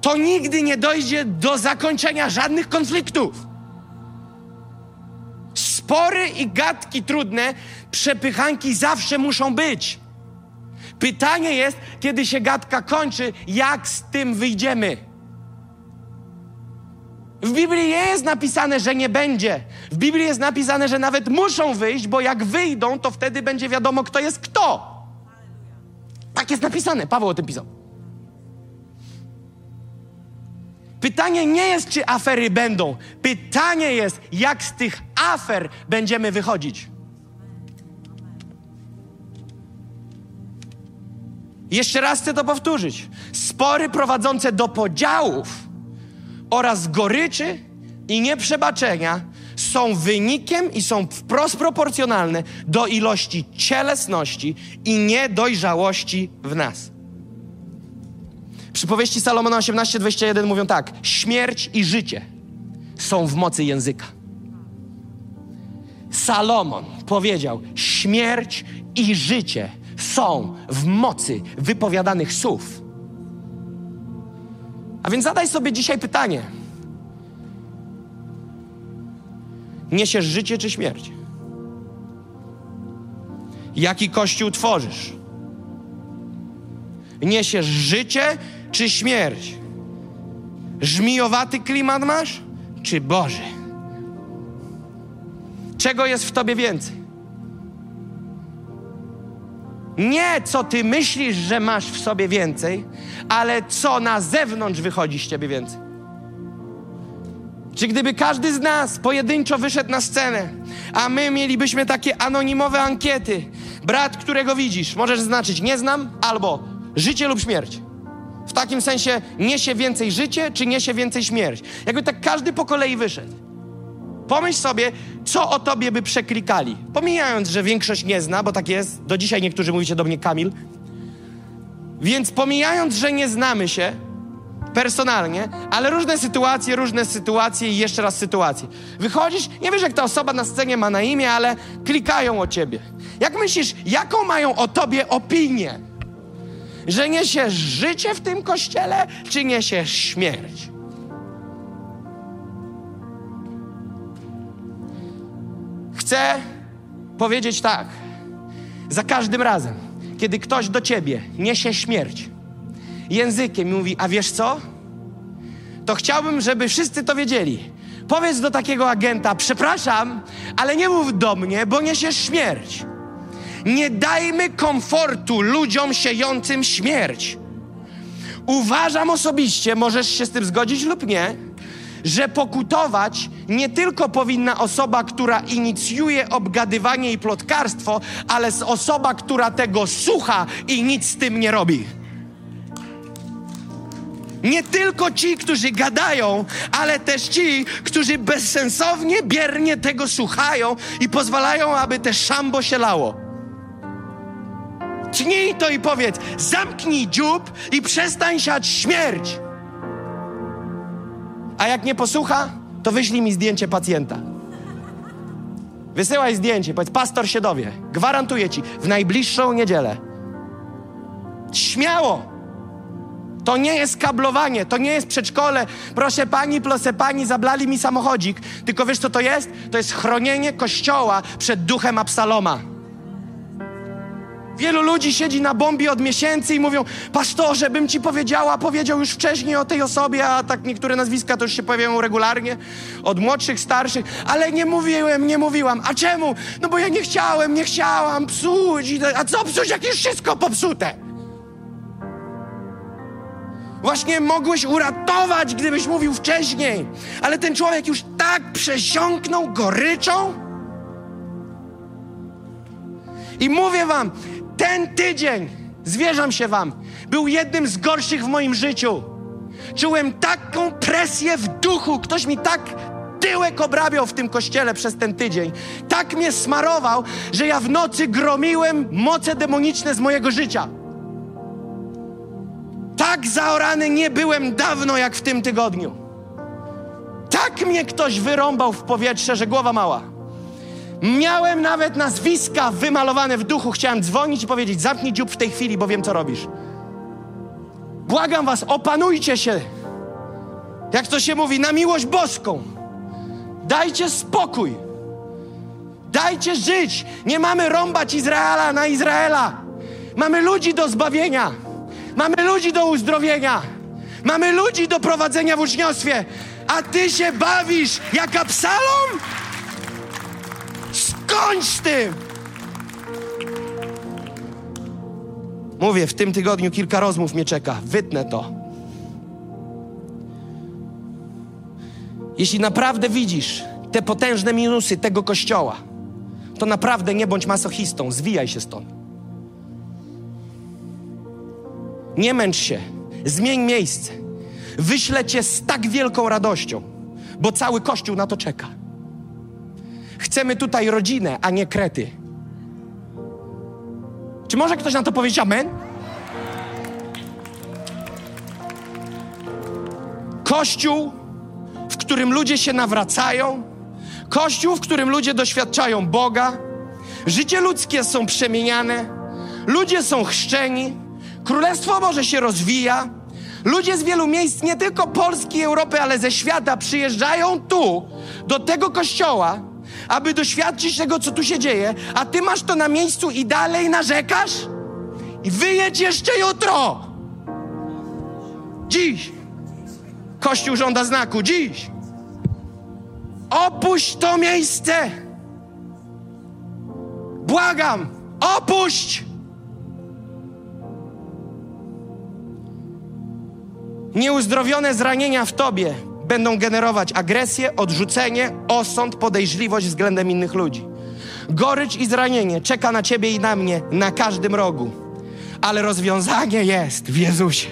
to nigdy nie dojdzie do zakończenia żadnych konfliktów. Spory i gadki trudne, przepychanki zawsze muszą być. Pytanie jest, kiedy się gadka kończy, jak z tym wyjdziemy. W Biblii nie jest napisane, że nie będzie. W Biblii jest napisane, że nawet muszą wyjść, bo jak wyjdą, to wtedy będzie wiadomo, kto jest kto. Tak jest napisane. Paweł o tym pisał. Pytanie nie jest, czy afery będą. Pytanie jest, jak z tych afer będziemy wychodzić. Jeszcze raz chcę to powtórzyć. Spory prowadzące do podziałów oraz goryczy i nieprzebaczenia są wynikiem i są wprost proporcjonalne do ilości cielesności i niedojrzałości w nas. Przypowieści Salomona 18:21 mówią tak: Śmierć i życie są w mocy języka. Salomon powiedział: Śmierć i życie są w mocy wypowiadanych słów. A więc zadaj sobie dzisiaj pytanie: Niesiesz życie czy śmierć? Jaki kościół tworzysz? Niesiesz życie czy śmierć? Żmijowaty klimat masz, czy Boży? Czego jest w tobie więcej? Nie co ty myślisz, że masz w sobie więcej, ale co na zewnątrz wychodzi z ciebie więcej. Czy gdyby każdy z nas pojedynczo wyszedł na scenę, a my mielibyśmy takie anonimowe ankiety, brat, którego widzisz, możesz znaczyć nie znam albo życie lub śmierć. W takim sensie niesie więcej życie, czy niesie więcej śmierć. Jakby tak każdy po kolei wyszedł. Pomyśl sobie, co o tobie by przeklikali. Pomijając, że większość nie zna, bo tak jest. Do dzisiaj niektórzy mówicie do mnie Kamil. Więc pomijając, że nie znamy się personalnie, ale różne sytuacje, różne sytuacje i jeszcze raz sytuacje. Wychodzisz, nie wiesz jak ta osoba na scenie ma na imię, ale klikają o ciebie. Jak myślisz, jaką mają o tobie opinię? Że niesiesz życie w tym kościele, czy niesiesz śmierć? Chcę powiedzieć tak. Za każdym razem, kiedy ktoś do ciebie niesie śmierć, językiem mówi, a wiesz co? To chciałbym, żeby wszyscy to wiedzieli. Powiedz do takiego agenta, przepraszam, ale nie mów do mnie, bo niesiesz śmierć. Nie dajmy komfortu ludziom siejącym śmierć. Uważam osobiście, możesz się z tym zgodzić lub nie, że pokutować nie tylko powinna osoba, która inicjuje obgadywanie i plotkarstwo, ale osoba, która tego słucha i nic z tym nie robi. Nie tylko ci, którzy gadają, ale też ci, którzy bezsensownie, biernie tego słuchają i pozwalają, aby te szambo się lało. Tnij to i powiedz: zamknij dziób i przestań siać śmierć. A jak nie posłucha, to wyślij mi zdjęcie pacjenta. Wysyłaj zdjęcie, powiedz, pastor się dowie. Gwarantuję ci, w najbliższą niedzielę. Śmiało! To nie jest kablowanie, to nie jest przedszkole. Proszę pani, proszę pani, zablali mi samochodzik. Tylko wiesz, co to jest? To jest chronienie kościoła przed duchem Absaloma. Wielu ludzi siedzi na bombie od miesięcy i mówią, pastorze, bym ci powiedziała, powiedział już wcześniej o tej osobie, a tak niektóre nazwiska to już się pojawiają regularnie, od młodszych, starszych, ale nie mówiłem, nie mówiłam. A czemu? No bo ja nie chciałem, nie chciałam psuć. A co psuć, jak już wszystko popsute? Właśnie mogłeś uratować, gdybyś mówił wcześniej, ale ten człowiek już tak przesiąknął goryczą. I mówię wam, ten tydzień, zwierzam się wam, był jednym z gorszych w moim życiu. Czułem taką presję w duchu, ktoś mi tak tyłek obrabiał w tym kościele przez ten tydzień. Tak mnie smarował, że ja w nocy gromiłem moce demoniczne z mojego życia. Tak zaorany nie byłem dawno jak w tym tygodniu. Tak mnie ktoś wyrąbał w powietrze, że głowa mała. Miałem nawet nazwiska wymalowane w duchu. Chciałem dzwonić i powiedzieć: zamknij dziób w tej chwili, bo wiem, co robisz. Błagam was, opanujcie się. Jak to się mówi, na miłość boską. Dajcie spokój. Dajcie żyć. Nie mamy rąbać Izraela na Izraela. Mamy ludzi do zbawienia. Mamy ludzi do uzdrowienia. Mamy ludzi do prowadzenia w uczniostwie. A ty się bawisz jak Absalom? Skończ z tym! Mówię, w tym tygodniu kilka rozmów mnie czeka. Wytnę to. Jeśli naprawdę widzisz te potężne minusy tego kościoła, to naprawdę nie bądź masochistą, zwijaj się stąd. Nie męcz się, zmień miejsce. Wyślę cię z tak wielką radością, bo cały kościół na to czeka. Chcemy tutaj rodzinę, a nie krety. Czy może ktoś na to powiedzieć amen? Kościół, w którym ludzie się nawracają, kościół, w którym ludzie doświadczają Boga, życie ludzkie są przemieniane, ludzie są chrzczeni, Królestwo Boże się rozwija, ludzie z wielu miejsc, nie tylko Polski, Europy, ale ze świata przyjeżdżają tu, do tego kościoła, aby doświadczyć tego, co tu się dzieje, a ty masz to na miejscu i dalej narzekasz? I wyjedź jeszcze jutro! Dziś! Kościół żąda znaku, dziś! Opuść to miejsce! Błagam, opuść! Nieuzdrowione zranienia w tobie będą generować agresję, odrzucenie, osąd, podejrzliwość względem innych ludzi. Gorycz i zranienie czeka na ciebie i na mnie na każdym rogu. Ale rozwiązanie jest w Jezusie.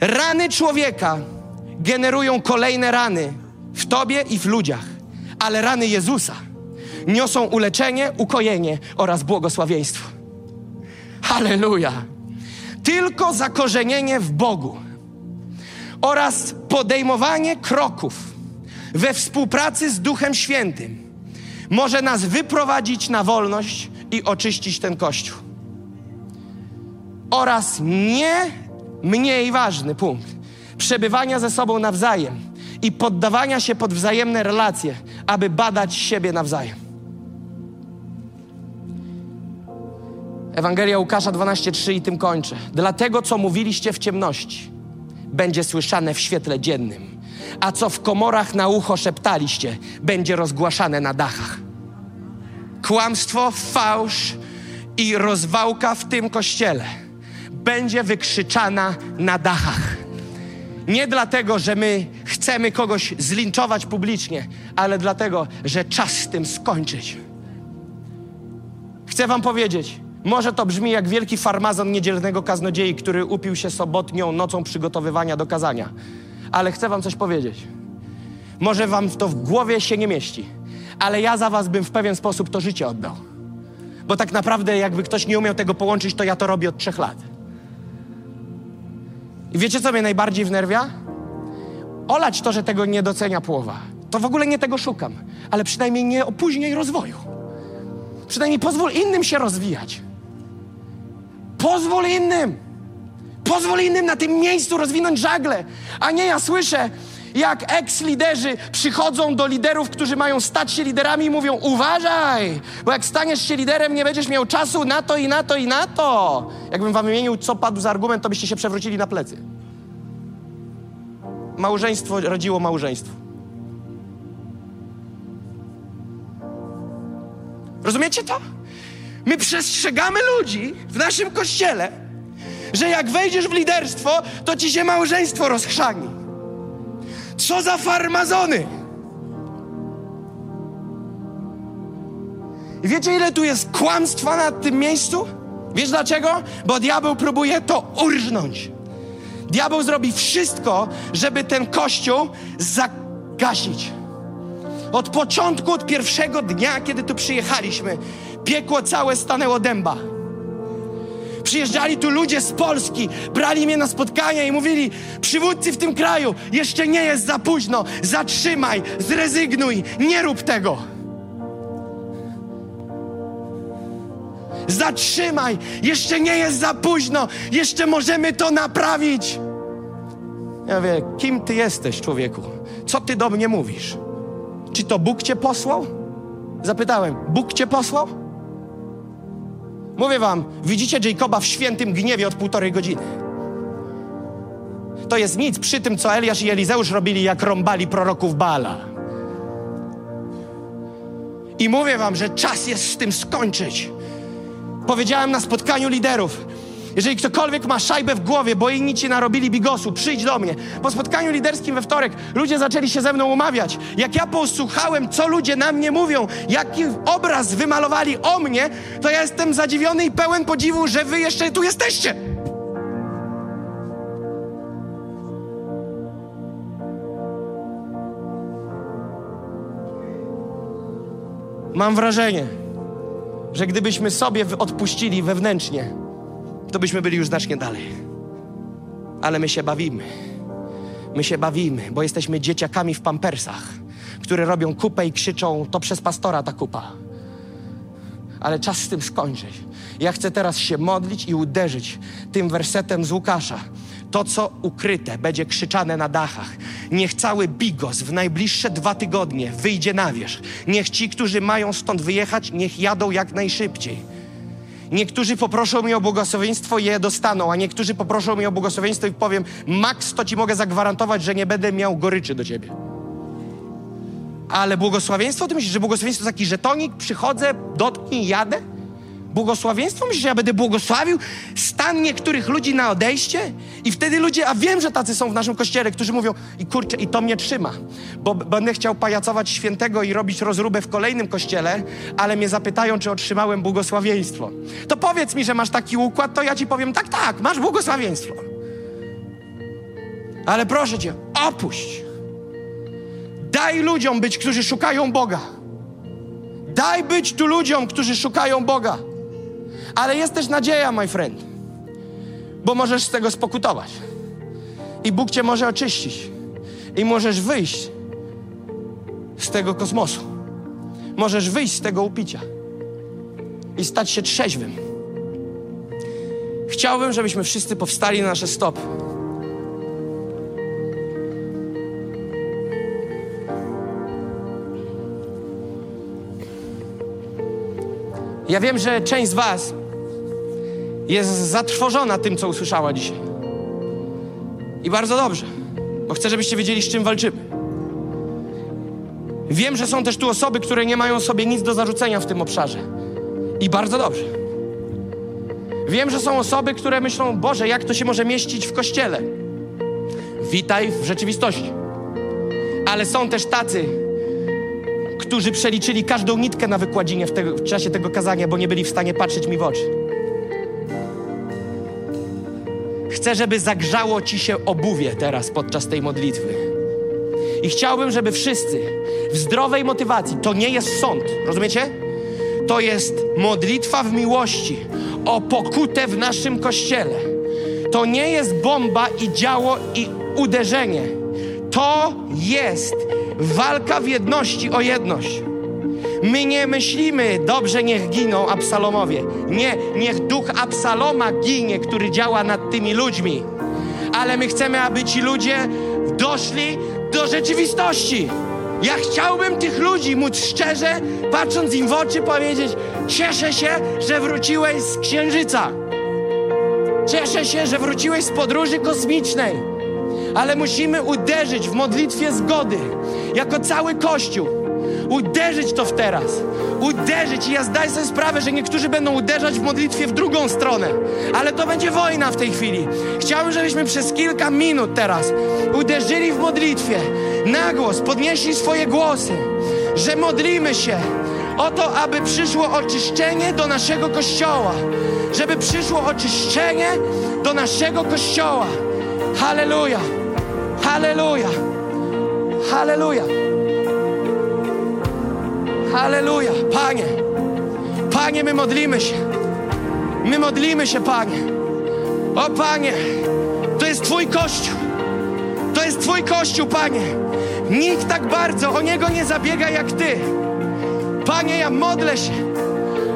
Rany człowieka generują kolejne rany w tobie i w ludziach, ale rany Jezusa niosą uleczenie, ukojenie oraz błogosławieństwo. Halleluja! Tylko zakorzenienie w Bogu oraz podejmowanie kroków we współpracy z Duchem Świętym może nas wyprowadzić na wolność i oczyścić ten Kościół. Oraz nie mniej ważny punkt przebywania ze sobą nawzajem i poddawania się pod wzajemne relacje, aby badać siebie nawzajem. Ewangelia Łukasza 12:3 i tym kończę. Dlatego, co mówiliście w ciemności, będzie słyszane w świetle dziennym, a co w komorach na ucho szeptaliście, będzie rozgłaszane na dachach. Kłamstwo, fałsz i rozwałka w tym kościele będzie wykrzyczana na dachach. Nie dlatego, że my chcemy kogoś zlinczować publicznie, ale dlatego, że czas z tym skończyć. Chcę Wam powiedzieć, może to brzmi jak wielki farmazon niedzielnego kaznodziei, który upił się sobotnią nocą przygotowywania do kazania. Ale chcę Wam coś powiedzieć. Może Wam to w głowie się nie mieści, ale ja za Was bym w pewien sposób to życie oddał. Bo tak naprawdę, jakby ktoś nie umiał tego połączyć, to ja to robię od trzech lat. I wiecie, co mnie najbardziej wnerwia? Olać to, że tego nie docenia połowa. To w ogóle nie tego szukam, ale przynajmniej nie opóźniaj rozwoju. Przynajmniej pozwól innym się rozwijać. Pozwól innym. Pozwól innym na tym miejscu rozwinąć żagle. A nie ja słyszę, jak eks-liderzy przychodzą do liderów, którzy mają stać się liderami i mówią: Uważaj, bo jak staniesz się liderem, nie będziesz miał czasu na to i na to i na to. Jakbym wam wymienił, co padł za argument, to byście się przewrócili na plecy. Małżeństwo rodziło małżeństwo. Rozumiecie to? My przestrzegamy ludzi w naszym kościele, że jak wejdziesz w liderstwo, to ci się małżeństwo rozchrzani. Co za farmazony! I wiecie, ile tu jest kłamstwa na tym miejscu? Wiesz dlaczego? Bo diabeł próbuje to urżnąć. Diabeł zrobi wszystko, żeby ten kościół zagasić. Od początku, od pierwszego dnia, kiedy tu przyjechaliśmy, piekło całe stanęło dęba. Przyjeżdżali tu ludzie z Polski, brali mnie na spotkania i mówili: Przywódcy w tym kraju, jeszcze nie jest za późno, zatrzymaj, zrezygnuj, nie rób tego. Zatrzymaj, jeszcze nie jest za późno, jeszcze możemy to naprawić. Ja wiem, kim ty jesteś, człowieku? Co ty do mnie mówisz? Czy to Bóg cię posłał? Zapytałem, Bóg cię posłał? Mówię wam, widzicie Jacoba w świętym gniewie od półtorej godziny. To jest nic przy tym, co Eliasz i Elizeusz robili, jak rąbali proroków Bala. I mówię wam, że czas jest z tym skończyć. Powiedziałem na spotkaniu liderów, jeżeli ktokolwiek ma szajbę w głowie, bo inni ci narobili bigosu, przyjdź do mnie. Po spotkaniu liderskim we wtorek ludzie zaczęli się ze mną umawiać. Jak ja posłuchałem, co ludzie na mnie mówią, jaki obraz wymalowali o mnie, to ja jestem zadziwiony i pełen podziwu, że wy jeszcze tu jesteście. Mam wrażenie, że gdybyśmy sobie odpuścili wewnętrznie, to byśmy byli już znacznie dalej. Ale my się bawimy. My się bawimy, bo jesteśmy dzieciakami w pampersach, które robią kupę i krzyczą: To przez pastora ta kupa. Ale czas z tym skończyć. Ja chcę teraz się modlić i uderzyć tym wersetem z Łukasza. To, co ukryte, będzie krzyczane na dachach. Niech cały bigos w najbliższe dwa tygodnie wyjdzie na wierzch. Niech ci, którzy mają stąd wyjechać, niech jadą jak najszybciej. Niektórzy poproszą mnie o błogosławieństwo i je dostaną, a niektórzy poproszą mnie o błogosławieństwo i powiem, Max, to ci mogę zagwarantować, że nie będę miał goryczy do ciebie. Ale błogosławieństwo, ty myślisz, że błogosławieństwo to taki żetonik, przychodzę, dotknij, jadę? Błogosławieństwo? Myślisz, że ja będę błogosławił stan niektórych ludzi na odejście? I wtedy ludzie, a wiem, że tacy są w naszym kościele, którzy mówią, i kurczę, i to mnie trzyma, bo będę chciał pajacować świętego i robić rozróbę w kolejnym kościele, ale mnie zapytają, czy otrzymałem błogosławieństwo. To powiedz mi, że masz taki układ, to ja ci powiem, tak, tak, masz błogosławieństwo. Ale proszę cię, opuść. Daj ludziom być, którzy szukają Boga. Daj być tu ludziom, którzy szukają Boga. Ale jest też nadzieja, my friend, bo możesz z tego spokutować. I Bóg cię może oczyścić. I możesz wyjść z tego kosmosu. Możesz wyjść z tego upicia i stać się trzeźwym. Chciałbym, żebyśmy wszyscy powstali na nasze stopy. Ja wiem, że część z Was jest zatrwożona tym, co usłyszała dzisiaj. I bardzo dobrze, bo chcę, żebyście wiedzieli, z czym walczymy. Wiem, że są też tu osoby, które nie mają sobie nic do zarzucenia w tym obszarze. I bardzo dobrze. Wiem, że są osoby, które myślą, Boże, jak to się może mieścić w kościele? Witaj w rzeczywistości. Ale są też tacy, którzy przeliczyli każdą nitkę na wykładzinie w, w czasie tego kazania, bo nie byli w stanie patrzeć mi w oczy. Chcę, żeby zagrzało ci się obuwie teraz podczas tej modlitwy. I chciałbym, żeby wszyscy w zdrowej motywacji, to nie jest sąd, rozumiecie? To jest modlitwa w miłości o pokutę w naszym kościele. To nie jest bomba i działo i uderzenie. To jest walka w jedności o jedność. My nie myślimy, dobrze niech giną Absalomowie. Nie, niech duch Absaloma ginie, który działa nad tymi ludźmi. Ale my chcemy, aby ci ludzie doszli do rzeczywistości. Ja chciałbym tych ludzi móc szczerze, patrząc im w oczy, powiedzieć: Cieszę się, że wróciłeś z księżyca. Cieszę się, że wróciłeś z podróży kosmicznej. Ale musimy uderzyć w modlitwie zgody, jako cały Kościół. Uderzyć to w teraz. Uderzyć. I ja zdaję sobie sprawę, że niektórzy będą uderzać w modlitwie w drugą stronę. Ale to będzie wojna w tej chwili. Chciałbym, żebyśmy przez kilka minut teraz uderzyli w modlitwie. Na głos, podnieśli swoje głosy, że modlimy się o to, aby przyszło oczyszczenie do naszego kościoła. Żeby przyszło oczyszczenie do naszego kościoła. Halleluja! Halleluja! Halleluja! Halleluja! Panie! Panie, my modlimy się. My modlimy się, Panie. O Panie, to jest Twój Kościół. To jest Twój Kościół, Panie. Nikt tak bardzo o Niego nie zabiega jak Ty. Panie, ja modlę się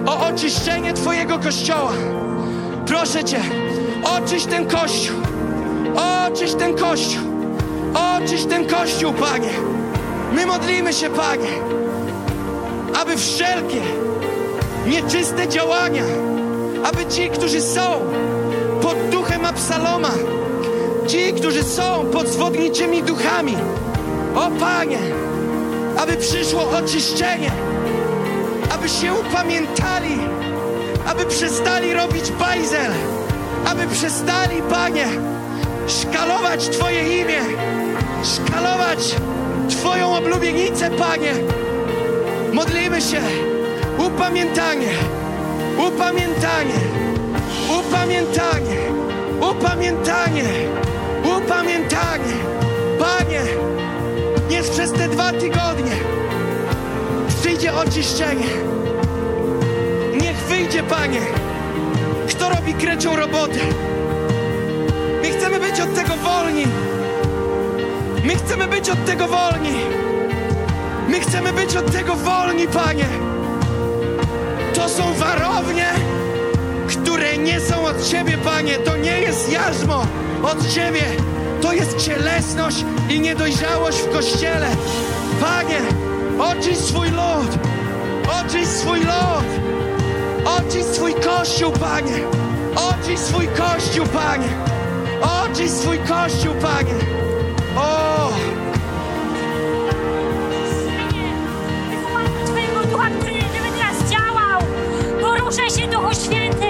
o oczyszczenie Twojego Kościoła. Proszę Cię, oczyść ten Kościół. Oczyść ten Kościół. Oczyść ten Kościół, Panie. My modlimy się, Panie, aby wszelkie nieczyste działania, aby ci, którzy są pod duchem Absaloma, ci, którzy są pod zwodniczymi duchami, o Panie, aby przyszło oczyszczenie, aby się upamiętali, aby przestali robić bajzel, aby przestali, Panie, szkalować Twoje imię, szkalować Twoją oblubienicę, Panie. Modlimy się. Upamiętanie, upamiętanie, upamiętanie, upamiętanie, upamiętanie. Panie, niech przez te dwa tygodnie przyjdzie oczyszczenie. Niech wyjdzie, Panie, kto robi krecią robotę. My chcemy być od tego wolni. My chcemy być od tego wolni. My chcemy być od tego wolni, Panie. To są warownie, które nie są od Ciebie, Panie. To nie jest jarzmo od Ciebie. To jest cielesność i niedojrzałość w Kościele. Panie, oczyść swój lud. Oczyść swój lud. Oczyść swój Kościół, Panie. Oczyść swój Kościół, Panie. Oczyść swój Kościół, Panie. Twojego ducha,